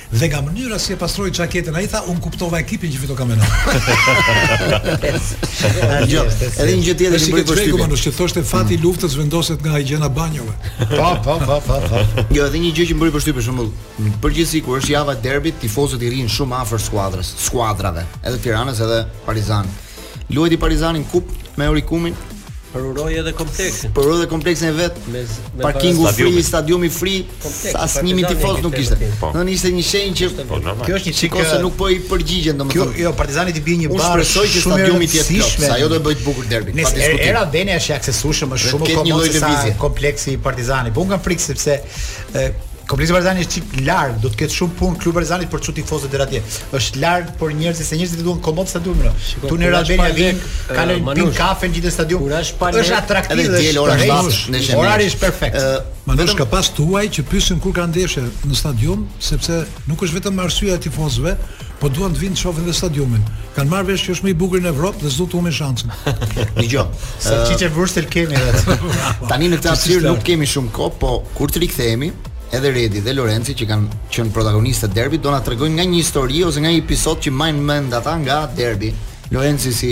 Dhe nga mënyra si e pastroi xhaketën ai tha, unë kuptova ekipin që fiton kampionatin. Jo, edhe një gjë tjetër që më bëri përshtypje. Shikoj që thoshte fati i mm. luftës vendoset nga higjiena e banjove. Pa, pa, pa, pa, pa. Jo, edhe një gjë që më bëri përshtypje për shembull, në përgjithësi kur është java e derbit, tifozët i rrinë shumë afër skuadrës, skuadrave, edhe Tiranës edhe Partizanit. Luajti Partizani në kupë me Orikumin. Përuroi edhe kompleksin. Përuroi edhe kompleksin e vet. Me, me parkingu para... free, stadiumi free, asnjë tifoz nuk ishte. Po. Ishte një shenjë që po, kjo është një çikë ose nuk po i përgjigjen domethënë. Kjo jo Partizani ti bie një bar shpresoj që stadiumi të jetë plot. Se ajo do ta bëjë të bukur derbin. Pa diskutim. Air Albania është e aksesueshëm, është shumë më komode se kompleksi i Partizanit. Po unë kam frikë sepse E Kompleksi Partizani është çik larg, do të ketë shumë punë klubi Partizani për t'i çu tifozët deri atje. Është larg për njerëzit, se njerëzit duan komod stadiumin. no. Shiko, Tu në kur është Albania pa vin, lek, e, kanë pin Manush, kafe në gjithë stadiumin. kur është pa lek, Është atraktiv edhe e diel është ora tërheq. 7 nesër. Orari mirë. është perfekt. Ë, Manush ka pas të huaj që pyesin kur ka ndeshje në stadium, sepse Nuk është vetëm arsyeja e tifozëve, po duan të vinë të shohin dhe stadiumin. Kan marrë vesh që është më i bukuri në Evropë dhe s'do të humbin shancin. Dgjoj. Salçiçe, vurstel kemi atë. Tani në këtë hapësirë nuk kemi shumë kohë, po kur të rikthehemi, edhe Redi dhe Lorenci që kanë qenë protagonistë te derbi do na tregojnë nga një histori ose nga një episod që mbajnë mend ata nga derbi. Lorenci si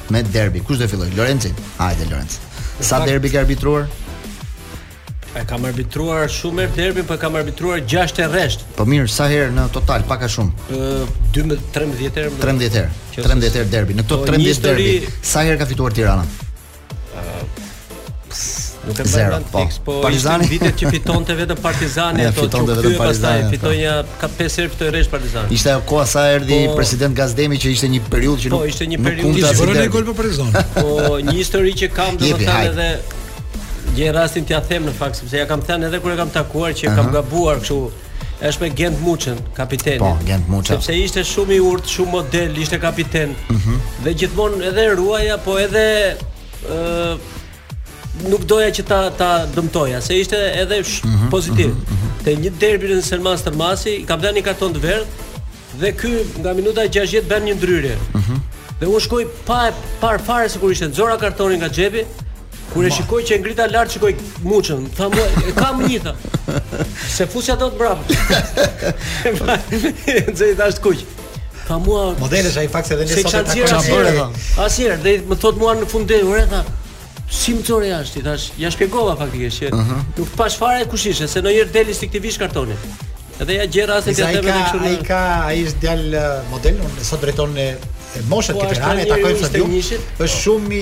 me derbi. Kush do të fillojë? Lorenci? Hajde Lorenc. Sa Pak... derbi ke arbitruar? E kam arbitruar shumë herë derbin, po kam arbitruar 6 herë rresht. Po mirë, sa herë në total, pak a shumë? Ë 12 13 herë. 13 herë. 13 herë derbi. Në këto 13 po, derbi, sa herë ka fituar Tirana? Nuk e mbaj mend po. po Partizani vitet që fitonte vetëm Partizani ato që kthye pastaj fitoi nja katër pesë herë fitoi rresht Partizani. Ishte ajo koha sa erdhi po, president Gaz Demi që ishte një periudhë që po, nuk Po ishte një periudhë që ishte një gol për Partizan. Po një histori që kam domethënë edhe gjej rastin t'ia them në fakt sepse ja kam thënë edhe kur e kam takuar që kam gabuar kështu është me Gent Muçën, kapitenin. Po, Gent Muçën. Sepse ishte shumë i urtë, shumë model, ishte kapiten. Mhm. Mm dhe gjithmonë e ruaja, po edhe nuk doja që ta ta dëmtoja, se ishte edhe sh, mm -hmm, pozitiv. Mm -hmm. Te një derbi në Selman Stërmasi, i kam dhënë një karton të verdhë dhe ky nga minuta e 60 bën një ndërhyrje. Mm -hmm. Dhe unë shkoj pa e parë fare se kush ishte nxora kartonin nga xhepi. Kur e shikoj që e ngrita lart shikoj Muçën, tha mua e kam një tha. S'e fusja dot mbrapsht. Nxirr, thashë, të kuq. Tha mua Modele është ai në fakt se edhe ne sot e takojmë çfarë bëre tha. Asnjëherë, dhe më thotë mua në fund deri ure tha. Si më nxore jashtë, i thashë, ia shpjegova faktikisht që uh -huh. nuk pashë fare kush ishte, se ndonjëherë del, s'i ti vesh kartonin. Edhe ja gjej rastin që edhe vetë kështu. Ai ka, ai është djalë uh, model, edhe sot drejton moshat po, te Tirana, takojmë sot ju. Është shumë i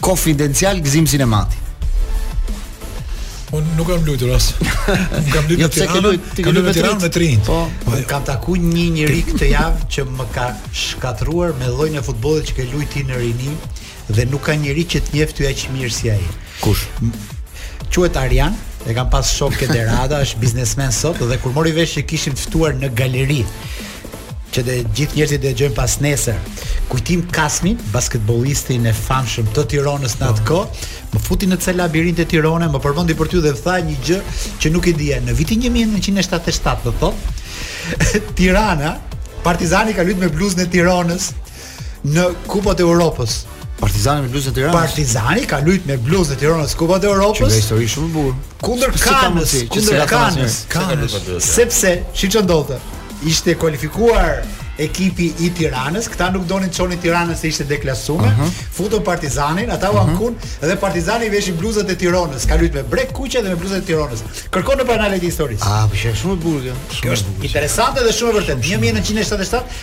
Konfidencial Gëzim Sinemati. Unë nuk kam luajtur as. Kam luajtur jo, pse ke luajt? Ti ke luajtur Tirona me të rinj. Po, po jo. kam taku një njeri këtë javë që më ka shkatërruar me llojin e futbollit që ke luajt ti në rini dhe nuk ka njeri që të njef ty aq mirë si ai. Kush? Quhet Arjan, e kam pas shok ke Derada, është biznesmen sot dhe kur mori vesh që kishim të ftuar në galeri që të gjithë njerëzit ta dëgjojnë pas nesër Kujtim Kasmin, basketbollistin e famshëm të Tironës në atë kohë më futi në ca labirinte Tirone më përmendi për ty dhe tha një gjë që nuk e dija në vitin 1977 më thotë Tirana Partizani ka lujt me bluzën e Tironës në Kupën e Evropës. Partizani me bluzën e Tiranës. Partizani ka luajt me bluzën e Tiranës Kupën e Evropës. Është një histori shumë e bukur. Kundër Kanës, kundër Kanës, Kanës. Sepse ç'ndodhte, ishte kualifikuar ekipi i Tiranës, këta nuk donin të çonin Tiranën se ishte deklasuar. Uh -huh. Futën Partizanin, ata u ankun uh -huh. dhe Partizani veshi bluzat e Tiranës, ka luajtur me brek kuqe dhe me bluzat e Tiranës. Kërkon në analet e historisë. Ah, po shumë e bukur kjo. Kjo është interesante dhe shumë e vërtetë. 1977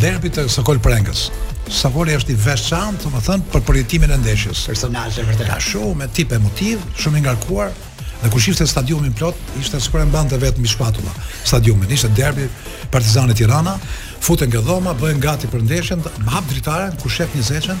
Derbi të Sokol Prengës. Sokoli është i veçantë, domethënë për përjetimin e ndeshjes. Personazh e vërtetë. Shumë tip emotiv, shumë i ngarkuar dhe kur shifte stadiumin plot, ishte sikur e mbante vetë mbi shpatulla stadiumin. Ishte derbi Partizani Tirana, futen nga dhoma, bëhen gati për ndeshjen, hap dritaren kur shef një zeçën,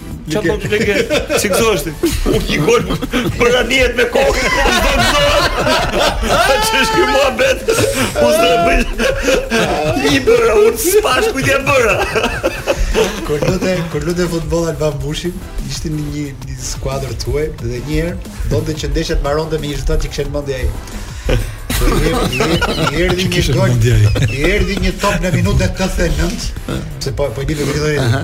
Çfarë po të lege? Si gëzoheshti? U një gol për anijet me kokë. Ç'do gëzohet. Ç'është ky muhabet? U zë bëj. I bëra un spash ku t'ia bëra. Kur lunte, kur lunte futboll Alban Bushi, ishte në një një skuadër të huaj dhe një herë donte që ndeshja të mbaronte me një rezultat që kishte në mendje ai. I erdhi një gol. I erdhi një top në minutën 89, se po po i bën vetë.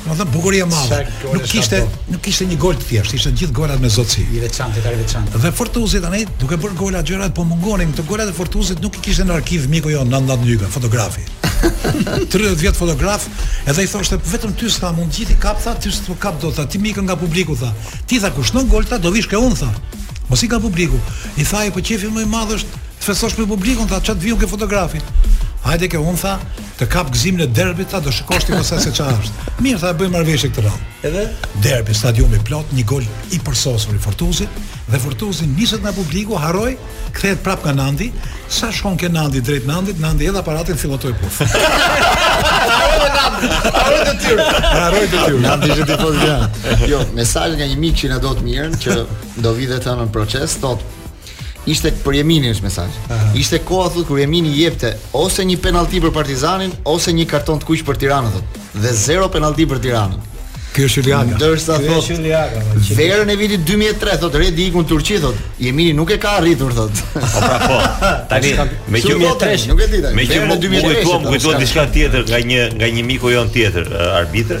Domethënë bukuria e madhe. Nuk kishte nuk kishte një gol të thjeshtë, ishte gjithë golat me zotësi. I veçantë, i veçantë. Dhe Fortuzi tani duke bërë gola, gjëra, po mungonin këto golat e Fortuzit nuk i kishte në arkiv miku jon Nand, Nand Lyka fotografi. 30 vjet fotograf, edhe i thoshte vetëm ty s'ka mund, gjithë i kap tha ty s'të kap dot, ti m'ikën nga publiku tha. Ti tha kur shënon gol tha do vish ke un tha. Mos ik ka publiku. I tha ai po qefi më i madh është të festosh me publikun tha ça të vi un ke fotografi. Hajde ke un tha, Të kap gëzimin në derbi tha do shikosh ti pastaj se çfarë është. Mirë tha e bëjmë marrëveshje këtë radhë. Edhe derbi stadiumi plot, një gol i përsosur i Fortuzit dhe Fortuzi niset nga publiku, harroi, kthehet prap nga Nandi, sa shkon ke Nandi drejt Nandit, Nandi hedh aparatin fillon ta puth. Harroi detyrën. Harroi detyrën. Nandi është tifoz ja. Jo, mesazh nga një mik që na do të mirën që do videt në proces, thotë Ishte, për Jeminin është mesazh. Ishte koha thotë kur Jemini jepte ose një penallti për Partizanin ose një karton të kuq për Tiranën thotë dhe zero penallti për Tiranën. Ky është Iliaga. Ndërsa Ky është thotë Iliaga, po, që- verën e vitit 2003 thotë Redi iku në Turqi thotë Jemini nuk ka arbitruar thotë. Po pra po. Tani me Su që do tani, nuk e di tani. me që Verën e mu 2003 kujtuam, thotë, kujtuam s'ka- diçka tjetër nga një nga një miku jon tjetër, ë, arbitër.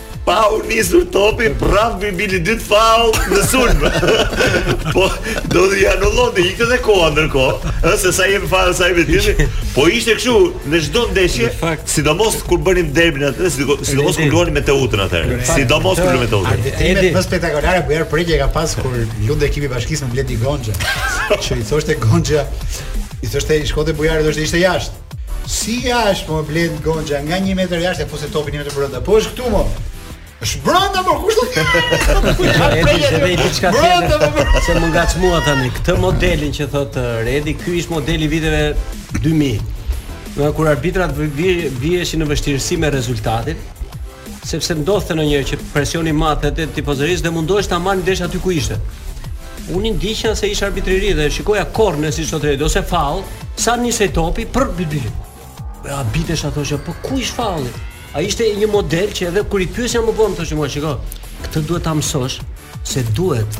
Pa u nisur topi, prap bie bilbili dytë, faull në sulm. po do t'ia anullonte, ikte dhe koha ndërkohë, ëh se sa jemi fare sa jemi tjetër. Po ishte kështu në çdo ndeshje, sidomos kur bënim derbin atëherë, sidomos kur luanim me Teutën atëherë. Sidomos kur luanim me Teutën. Edhe më spektakolare ku er prekje ka pas kur lunte ekipi i bashkisë me Bledi Gonxha. Që i thoshte Gonxha, i thoshte i shkote Bujarit, thoshte ishte jashtë. Si jashtë më Bledi Gonxha nga 1 metër jashtë e fuste topin 1 metër brenda. Po është këtu më. Është brenda më kush do të jetë? Brenda më. Se më ngacmoi tani këtë modelin që thotë uh, Redi, ky ish modeli i viteve 2000. Kur arbitrat viheshin në vështirësi me rezultatin, Sepse ndodhte ndonjëherë që presioni i madh edhe i tifozerisë dhe mundohesh ta marrësh ndeshjen aty ku ishte. Unë i ndiqja se isha arbitër i ri dhe shikoja korne siç tha Redi ose faull, sa nisej topi binte bilbili. Dhe arbitrit i thoshe, po ku ish faulli? A ishte një model që edhe kur i pyesja më vonë më thoshte mua, shiko, këtë duhet ta mësosh se duhet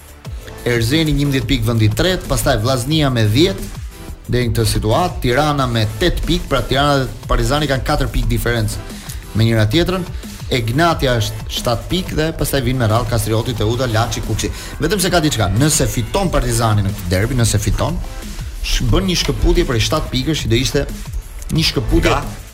Erzeni 11 pikë vendi i tretë, pastaj Vllaznia me 10 deri në këtë situatë, Tirana me 8 pikë, pra Tirana dhe Partizani kanë 4 pikë diferencë me njëra tjetrën. Egnatia është 7 pikë dhe pastaj vin me radhë Kastrioti, Teuta, Laçi, Kukësi. Vetëm se ka diçka, nëse fiton Partizani në këtë derbi, nëse fiton, bën një shkëputje prej 7 pikësh që do ishte një shkëputje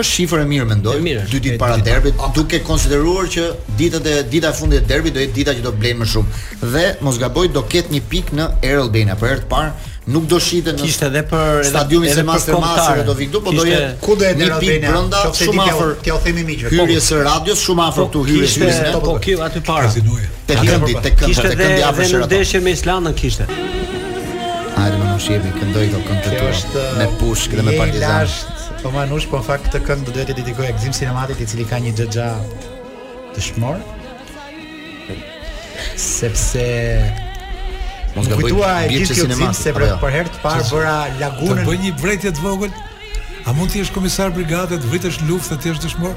Është shifër e mirë mendoj, dy ditë para derbit, duke konsideruar që ditët e dita e fundit e derbit do jetë dita që do blejnë më shumë. Dhe mos gaboj do ketë një pikë në Air Albania për herë të parë, nuk do shiten në Kishte edhe për stadiumin se Master Master do vi këtu, po do jetë ku do jetë Air Albania brenda shumë afër. T'ua themi miqve. Hyrjes së radios shumë afër këtu hyrjes së biznesit. Kishte po këtu aty para. Te këndi, te këndi, te këndi afër së radios. Kishte me Islandën kishte. Hajde më shihni, këndoj këtë këngë me pushkë dhe me partizan. Po Manush, po në fakt këtë këngë do duhet t'ia dedikoja Gzim Sinematit, i cili ka një xhaxha dëshmor. Sepse Mos gaboj. M'u kujtua e gjithë kjo Gzim se për, jo? për herë të parë bëra llagumin. Të bëj një vërejtje të vogël. A mund të jesh komisar brigade, të vritesh në luftë e të jesh dëshmor?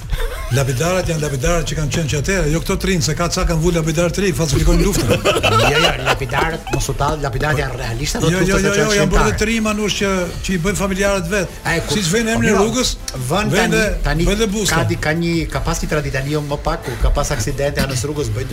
Lapidarat janë lapidarat që kanë qenë që atëherë, jo këta të rinjtë, se ka ca kanë vënë lapidarë të rinj, falsifikojnë luftën. jo, jo, lapidarat, mos u tall, lapidarat janë realisht ato jo, jo, jo, jo, janë bërë të rinj Manush që që i bëjnë familjarët vetë. Siç vënë emrin po, rrugës, vën tani, tani ka di ka një ka pas një traditë tani jo më pak kur ka pas aksidente anës rrugës bëjnë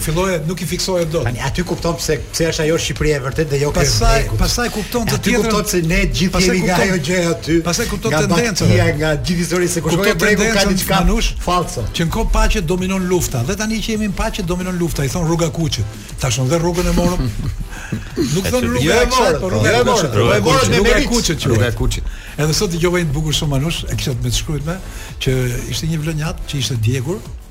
filloje nuk i fiksoje dot. Tani aty kupton pse pse është ajo Shqipëria e vërtetë dhe jo kjo. Pastaj pastaj kupton të tjerë. Kupton se ne të gjithë jemi nga ajo gjë aty. Pastaj kupton tendencën. Nga bagëtia, nga gjithë historia se kush ka bregu ka diçka Manush falso. Që në kohë paqe dominon lufta dhe tani që jemi në paqe dominon lufta, i thon rruga e Kuçit. Tash unë dhe rrugën e morëm. Nuk thon rruga jo, e kuçit, po rruga jo, e Kuçit. Rrugën e morëm me meritë. Rruga e Kuçit. Edhe sot dëgjova një të bukur shumë Manush, e kisha të më shkruaj më, që ishte një vlonjat që ishte djegur,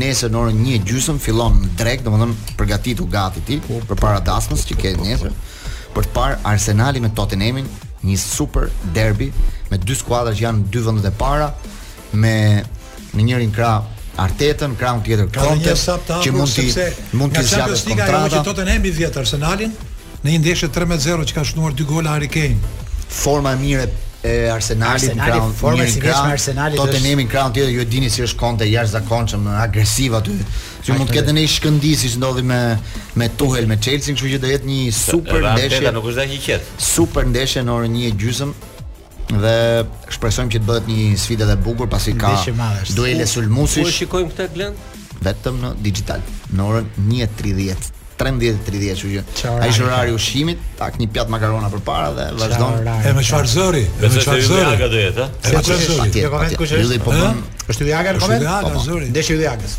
Nesër në orën 1 e gjysëm fillon dreka, domethënë përgatitu gati ti po, po. përpara dasmës që ke po, nesër për të parë Arsenalin me Tottenhamin, një super derbi me dy skuadra që janë dy vendet e para me me njërin krah Artetën, krahun tjetër Conte, që mund të mund të zgjatë kontratën. Ka një sapë të hapur sepse nga Champions League ajo që Tottenham i vjet Arsenalin, Në një ndeshje tre me zero që ka shënuar dy gola Harry Kane. Forma e mirë e Arsenalit, Arsenali, krahun, forma e vjetshme e Arsenalit. Tottenhami krahun tjetër, ju e dini si është Conte i jashtëzakonshëm, agresiv aty. Që mund të ketë një shkëndijë siç ndodhi me me Tuchel me Chelsea, kështu që do jetë një super ndeshje. Arteta nuk është dashje qet. Super ndeshje në orën 1:30. dhe shpresojmë që të bëhet një sfidë edhe e bukur pasi ka duele sulmuesish. Ku e shikojmë këtë Glen vetëm në Digitalb në orën 1:30. 13:30, kështu që ai është orari ushqimit, tak një pjatë makarona përpara dhe vazhdon. E me çfarë zëri? E me çfarë zëri? Aga do jetë, ha? Është çfarë zëri? Ylli po bën. Është Ylli Aga në koment? Është Ylli Aga zëri. Desh Ylli Agës.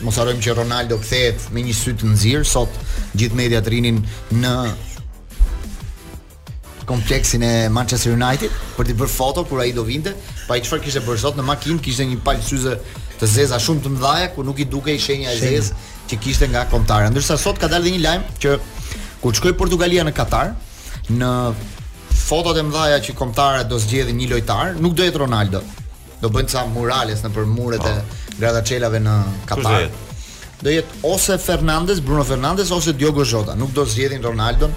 Mos harrojmë që Ronaldo kthehet me një sy të nxirë sot gjithë mediat rrinin në kompleksin e Manchester United për t'i bërë foto kur ai do vinte, po ai çfarë kishte bërë sot në makinë, kishte një palë syze të zeza shumë të mëdha ku nuk i dukej shenja e zezë që kishte nga kombëtarja. Ndërsa sot ka dalë dhe një lajm që kur të shkojë Portugalia në Katar, në fotot e mëdha që kombëtarja do zgjedhë një lojtar, nuk do jetë Ronaldo. Do bëjnë ca murales nëpër muret e po. gradaçielave në Katar. Do jetë ose Fernandes, Bruno Fernandes ose Diogo Jota. Nuk do zgjedhin Ronaldon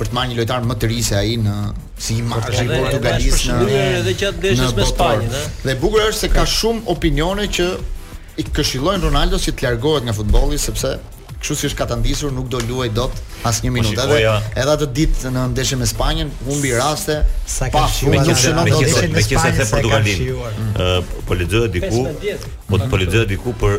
për të marrë një lojtar më të ri se ai në si imazh i Portugalisë në botëror, edhe gjatë ndeshjes me Spanjën, ëh. Dhe e bukur është se ka shumë opinione që I këshillojnë Ronaldos që të largohet nga futbolli sepse kështu si është katandisur nuk do luajë dot asnjë po minutë. Edhe edhe atë ditë në ndeshjen me Spanjën humbi raste. Sa ka shijuar që në ndeshjen me Spanjën se Portugalin. Po lexoja diku, po të po lexoja diku për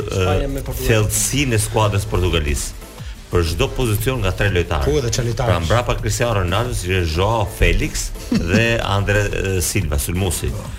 thellësinë e skuadrës së Portugalisë, për çdo pozicion nga tre lojtarë. Po edhe çfarë lojtarë? Pra mbrapa Cristiano Ronaldo, si Joao Felix dhe Andre Silva, sulmuesi.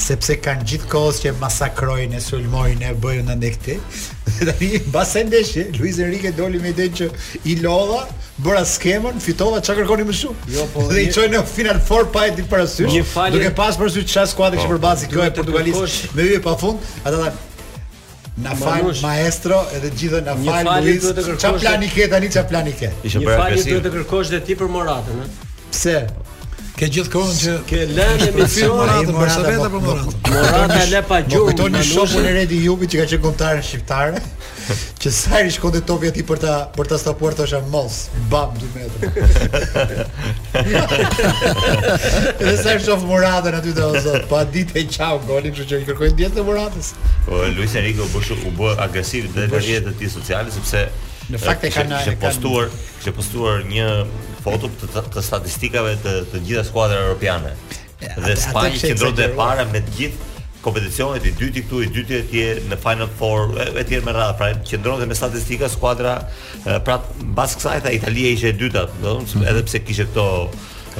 Sepse kanë gjithë kohës që e masakrojnë, e sulmojnë, e bëjnë në ndekë ti. Dhe tani, mbas ndeshjes, Luis Enrique doli me idenë që i lodha, bëra skemën, fitova, ça kërkoni më shumë? Jo, po, dhe i çoi në final four pa e ditë, parasysh, një falje... duke pas parasysh çfarë skuadre kishte përballë po, kjo e Portugalisë me yje pa fund, ata dhe Na fal maestro edhe gjithë na fal Luis. Ça plani ke tani, ça plani ke? Një falje duhet të kërkosh dhe ti për Moratën, ë? Pse? Ke gjithë kohën që ke lënë emisionin Moratën, për sa vetë për Moratën. Morata le pa gjum. Kujton një shokun Redi Jupi që ka qenë kombëtare shqiptare, që sa i shkonte topi aty për ta për ta stopuar thosha mos, bam 2 metra. Edhe sa shof Moratën aty, o zot, atë ditë e çau golin, kështu që i kërkoj ndjesë Moratës. Po Luis Enrique u bë u bë agresiv dhe në rrjetet e tij sociale sepse në fakt e kanë kanë postuar, kish postuar një foto të, të, të statistikave të të gjitha skuadrave europiane. Dhe Spanja qëndronte e para me të gjithë kompeticionet i dyti këtu i dyti etj në Final Four etj me radhë pra qëndronte me statistika skuadra pra mbas kësaj tha Italia ishte e dyta do të thonë mm -hmm. edhe pse kishte këto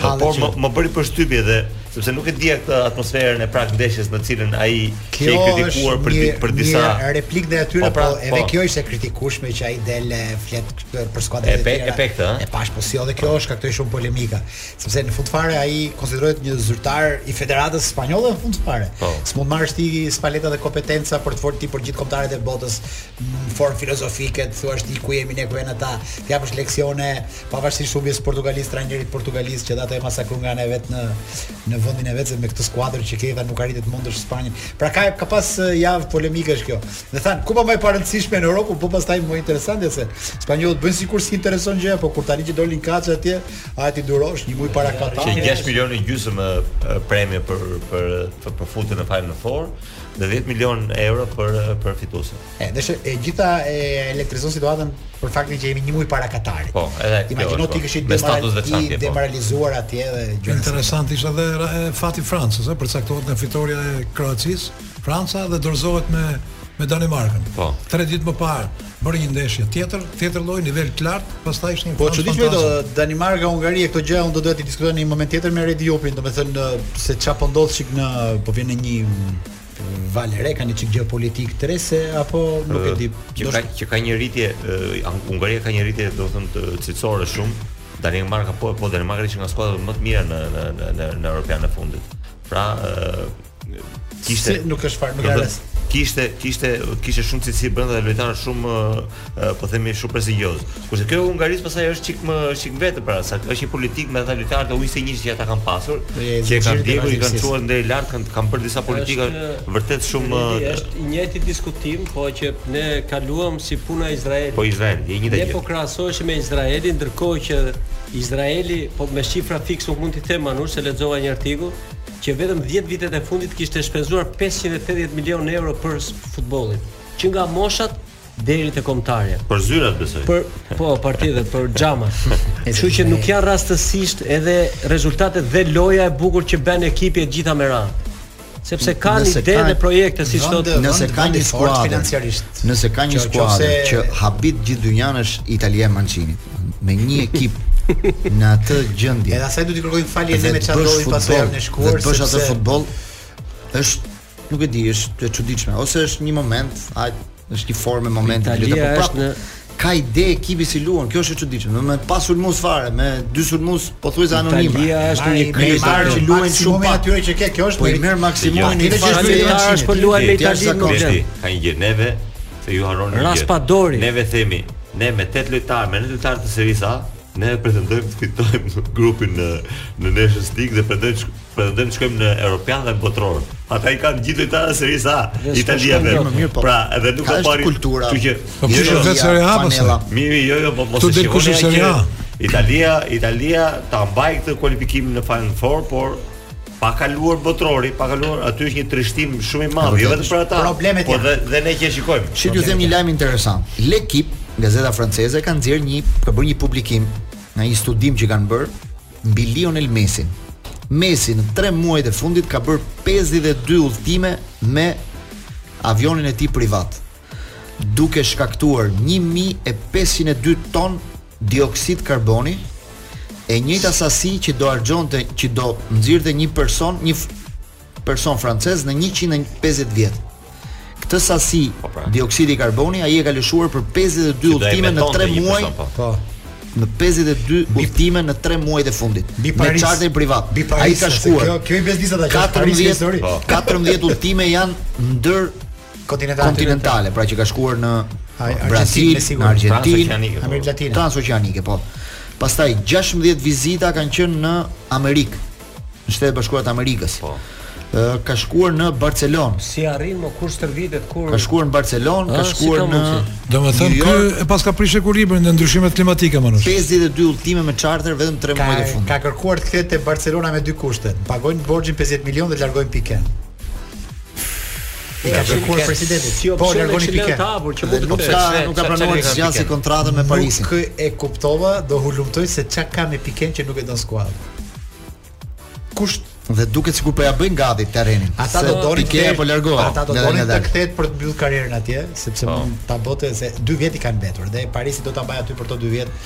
Hallet por më, më bëri përshtypje dhe sepse nuk e dija këtë atmosferën e prag ndeshjes në cilën ai qe i kritikuar për një, për disa një replikë ndaj atyre po, pra, po edhe po. kjo ishte kritikueshme që ai del e flet për skuadrat e tjera. E pe këtë. E pash po si edhe kjo është shkaktoi shumë polemika, sepse në fund fare ai konsiderohet një zyrtar i Federatës Spanjolle në fund fare. Po. S'mund marrësh ti spaletat dhe kompetenca për të folur ti për gjithë kombëtaret e botës Në formë filozofike të thuash ti ku jemi ne ku janë ata, të japësh leksione pavarësisht humbjes së Portugalisë, trajnerit portugez që atë e masakruan gati ne vet në në vendin e vet se me këtë skuadër që ke tha nuk arrite të mundësh Spanjën. Pra ka ka pas javë polemikash kjo. Dhe than, kupa më e parëndësishme në Europë, po pastaj më interesante se spanjollët bëjnë sikur s'i intereson gjëja, po kur tani që dolin kaq atje, a t'i durosh një muj para Katarit. Qe 6 milionë gjysmë premio për për për futjen në Final Four. me 10 milion euro për për fituesin. E, dhe e gjitha e elektrizon situatën për faktin që jemi një muaj para Katarit. Po, edhe kjo. Imagjino ti po. kish një status veçantë. Po. Demoralizuar atje dhe gjë. Interesant ishte edhe fati i Francës, ë, përcaktohet nga fitorja e Kroacisë, Franca dhe dorëzohet me me Danimarkën. Po. 3 ditë më parë bëri një ndeshje tjetër, tjetër lloj, nivel të lartë, pastaj ishte një Po çuditshme do Danimarka, Hungaria, këto gjëra unë do doja të diskutoj në një moment tjetër me Redi Jupin, domethënë se çfarë po ndodh sikur po vjen një valë e re ka një çik gjeopolitikë Trese apo nuk e di. Që ka që ka një rritje Hungaria ka një rritje domethënë cilësore shumë. Danimarka po po Danimarka ishte nga skuadrat më të mira në në në në Europianin e fundit. Pra kishte si, nuk është fare, nuk ka rast. Kishte kishte kishte shumë cilësi brenda dhe lojtarë shumë po themi shumë prestigjioz. Kurse kjo Hungarisë pastaj është çik më çik vetë pra sa është një politikë me ata lojtarë të U njëzet e njësh që ata kanë pasur, që kanë ndjekur i kanë çuar ndër lart kanë kanë bërë disa politika vërtet shumë është i njëjti diskutim, po që ne kaluam si puna e Izraelit. Po Izrael, e njëjta gjë. Ne po krahasoheshim me Izraelin ndërkohë që Izraeli po me shifra fikse mund t'i them Janush se lexova një artikull që vetëm dhjetë vitet e fundit kishte shpenzuar pesëqind e tetëdhjetë milionë euro për futbollin, që nga moshat deri te kombëtarja. Për zyrat besoj. Për po, partitë për xhama. Kështu që nuk janë rastësisht edhe rezultatet dhe loja e bukur që bën ekipi e të gjitha me radhë. Sepse kanë ide dhe projekte siç thotë, nëse kanë një skuadër financiarisht. Nëse ka një skuadër që habit gjithë dynjanë është Italia e Mancinit. Me një ekip në atë gjendje. Edhe asaj do t'i kërkojmë falje ne me çfarë ndodhi pas herë në shkuar. Të bësh atë futboll është nuk e di, është e çuditshme ose është një moment, a është një formë momenti le të po prapë. ka ide ekipi si luan, kjo është e çuditshme. Domethënë pa sulmues fare, me dy sulmues pothuajse anonimë. Italia është një kriz e parë që luajnë shumë pak atyre që ke, kjo është. Po i merr maksimumin e fare të Italisë. Po luajnë me Italinë më vjen. Ka një gjë neve se ju harroni. Raspadori. Neve themi, ne me 8 lojtarë, me 9 lojtarë të Serisë A, Ne pretendojmë të fitojmë grupin në në Nations League dhe pretendojmë pretendojmë të shkojmë në Europian dhe në Botëror. Ata i kanë gjithë lojtarët e Serisë A, Italia vetë. Më mirë po. Pra, edhe nuk ka parë kultura. Kështu që po jo, jo, vetë Serie A pastaj. Po mirë, jo, jo, po mos e shikoni. Italia, Italia ta mbajë këtë kualifikim në Final Four, por pa kaluar botërori, pa kaluar aty është një trishtim shumë i madh, jo vetëm për ata. Problemet po dhe dhe ne që shikojmë. T'ju them një lajm interesant. L'Équipe, gazeta franceze ka nxjerrë një ka bërë një publikim nga një studim që kanë bërë mbi Lionel Messin. Messi në 3 muajt e fundit ka bërë 52 udhëtime me avionin e tij privat, duke shkaktuar 1502 ton dioksid karboni, e njëjta sasi që do harxhonte që do nxirrte një person, një person francez në 150 vjet. Këtë sasi po, pra. dioksidi karboni ai e ka lëshuar për 52 udhëtime në 3 muaj. Po. po. Në 52 udhëtime në 3 muajt e fundit me charter privat. Ai ka shkuar. Kjo kjo i bezdisa ta 14 14 udhëtime janë ndër kontinentale, kontinentale pra që ka shkuar në Brazil, në Argjentinë, në Amerikë Latine, transoceanike, po. Pastaj 16 vizita kanë qenë në Amerikë, në Shtetet e Bashkuara të Amerikës. Po. Ka shkuar në Barcelonë. Si arrin më kur stërvitet kur Ka shkuar në Barcelonë, ka shkuar në Domethënë ky e paska prishë ekuilibrin në ndryshimet klimatike më në. 52 udhëtime me charter vetëm 3 muajt e fundit. Ka kërkuar të kthehet te Barcelona me dy kushte. Pagojnë borxhin 50 milionë dhe largojnë Piquen. Ia ka kërkuar presidentit si opsion po, largoni Piquen. Ka hapur që mund të thotë se nuk ka pranuar të zgjasë kontratën me Parisin. Nuk e kuptova, do hulumtoj se çka ka me Piquen që nuk e don skuadra. Kusht dhe duket sikur po ja bëjnë gati terrenin. Ata do donin të apo largohen. Ata do donin të kthehet për të mbyllë karrierën atje, sepse po. mund ta bëte se dy vjet i kanë mbetur dhe Parisi do ta mbajë aty për to dy vjet.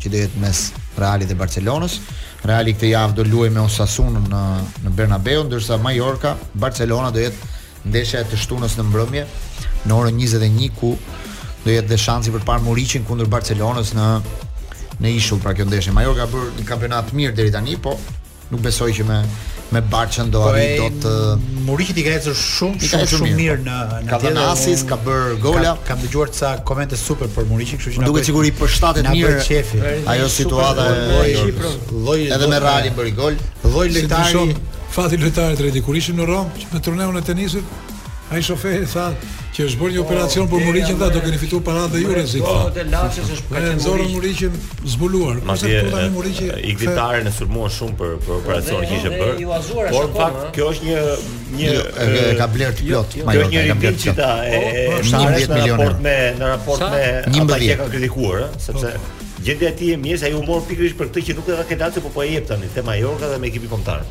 që do jetë mes Realit dhe Barcelonës. Reali këtë javë do luajë me Osasunën në në Bernabeu, ndërsa Mallorca, Barcelona do jetë ndeshja e të shtunës në mbrëmje në orën 21 ku do jetë dhe shansi për të parë Muriqin kundër Barcelonës në në ishull pra kjo ndeshje. Mallorca ka bërë një kampionat të mirë deri tani, po Nuk besoj që me me Barçën do po arrijë dot të Muriqit i ka ecur shumë shumë shumë, shumë mirë në në ka dhënë asist, ka bër gola. Kam, kam dëgjuar ca komente super për Muriqin, kështu që na duket sigurisht i përshtatet mirë. Qefi. Ajo situata e Kipros. Edhe me Realin bëri gol. Lloj lojtari. Fati lojtarit Redi kur ishim në Romë, në turneun e tenisit, Ai shoferi tha që është bërë një operacion për Muriqin tha do keni fituar para dhe ju rrezik. Po te Lacios është për këtë Muriqin. Muriqin zbuluar. Madje tani Muriqi Igli Tarën e sulmuan shumë për për operacion që ishte bërë. Por në fakt kjo është një një jo, e ka bler të plot më jo. Një ribim që ta e po, në raport me në raport me ata që kanë kritikuar, sepse po, po. gjendja e tij e mirë, ai u mor pikërisht për këtë që nuk e ka këtë atë, po po e jep tani te Majorka dhe me ekipin kombëtar.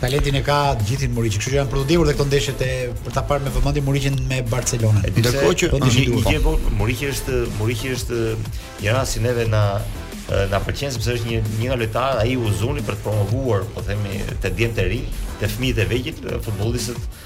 Talentin e ka të gjithin Muriqi, kështu që janë për t'u ndjekur dhe këto ndeshje të për ta parë me vëmendje Muriqin me Barcelonën. Ndërkohë që po ndiqni duhet. Një Vedat Muriqi është Muriqi është një rast që neve na na pëlqen sepse është një një nga lojtarët ai Uzuni për të promovuar, po themi, te djemtë e rinj, te fëmijët e vegjël, futbollistët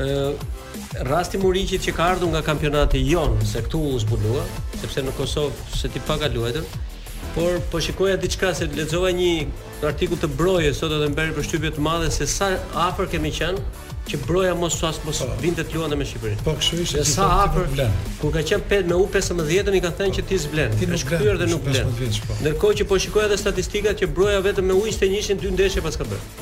Ë rasti i Muriqit që ka ardhur nga kampionati jonë, se këtu u zbulua, sepse në Kosovë shumë pak ka luajtur. Por po shikoja diçka se lexova një artikull të Brojës sot edhe më bëri përshtypje të madhe se sa afër kemi qenë që Broja mos as mos po. vinte të luante me Shqipërinë. Po kështu ishte. Dhe sa afër vlen. Kur ka qenë pet me U15-ën i ka thënë që ti s'vlen. Ti nuk vlen dhe nuk vlen. Po. Ndërkohë që po shikoj edhe statistikat që Broja vetëm me U21-shin dy ndeshje paska bërë.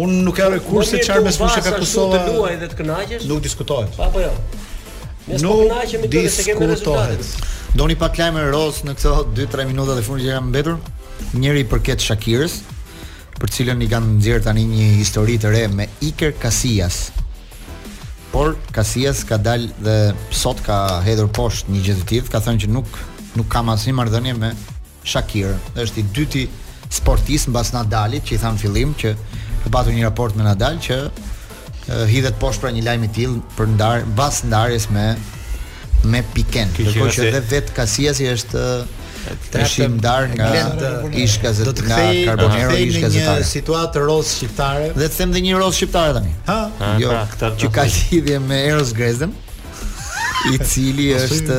Unë nuk e harroj kurrë se çfarë mesfushë ka Kosova. Nuk luaj dhe të kënaqesh. Nuk diskutohet. Apo jo. Ne s'po kënaqemi se s'kemi rezultate. Doni pak lajme roz në këto 2-3 minuta të fundit që kanë mbetur? Njëri i përket Shakirës, për cilën i kanë nxjerr tani një histori të re me Iker Casillas. Por Casillas ka dal dhe sot ka hedhur poshtë një gjë të tillë, ka thënë që nuk nuk kam asnjë marrëdhënie me Shakirën. Është i dyti sportist mbas Nadalit që i thanë fillim që ka patur një raport me Nadal që hidhet poshtë pra një lajm i tillë për ndar mbas ndarjes me me Piken. Kjo që edhe vet Kasiasi është i sapondar nga ish gazet nga Karbonero ish gazetar. Në situatë roz shqiptare. Dhe të them dhe një roz shqiptare tani. Ha? Ah, jo, pra, që ka lidhje me Eros Grezën, i cili po, është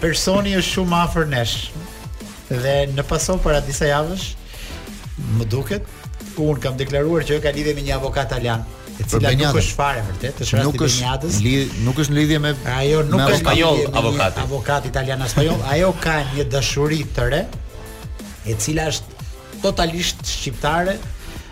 Personi është shumë afër nesh. Dhe në Paso para disa javësh, më duket, un kam deklaruar që ajo ka lidhje me një avokat italian, e cila nuk është fare e vërtet, është rasti Benjadës. Nuk është nuk është në lidhje me ajo nuk është spanjoll avokati. Avokat italian as spanjoll, ajo ka një dashuri të re, e cila është totalisht shqiptare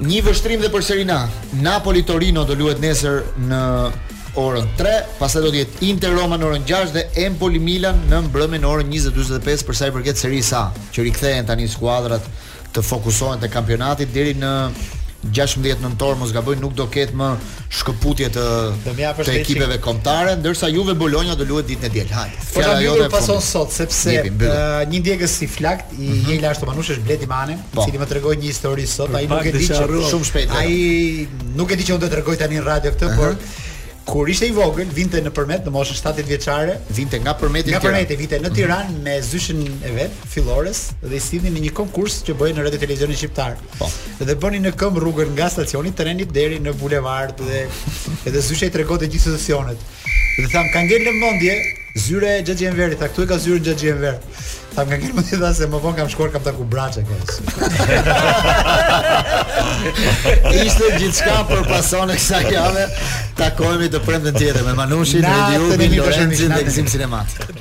Një vështrim dhe për Serie A. Napoli Torino do luhet nesër në orën 3, pastaj do të jetë Inter Roma në orën 6 dhe Empoli Milan në mbrëmjen në orën 20:45 për sa i përket Serie A, që rikthehen tani skuadrat të fokusohen te kampionati deri në 16 nëntor mos gaboj nuk do ketë më shkëputje të të ekipeve kombëtare, ndërsa Juve Bologna do luhet ditën e diel. Hajde. Po ta mbyllim Pason sot sepse një dëgjues i flak i mm -hmm. Jela ashtu Manush është Bledi Mane, i po. cili më tregoi një histori sot, ai nuk e di që shumë shpejt. Ai nuk e di që unë do ta tregoj tani në radio këtë, uh -huh. por kur ishte i vogël, vinte në Përmet në moshën 7 vjeçare, vinte nga Përmeti nga Përmeti vinte në mhm. Tiranë me zyshin e vet, fillores dhe i sillnin në një konkurs që bëhej në radio televizionin shqiptar. Po. Dhe bënin në këmbë rrugën nga stacioni trenit deri në bulevard dhe edhe zyshi i tregonte gjithë situacionet. Dhe tha më ka ngel në mendje zyra e Xhaxhi Enverit, këtu e ka zyrën Xhaxhi Enver. Tha më ka kenë mit tha se më vonë kam shkuar kam taku braçe kësh. Ishte gjithçka për Pason e kësaj jave. Takohemi të premten tjetër me Manushin, Redi Ubi, Lorenzin dhe Gëzim Sinemat.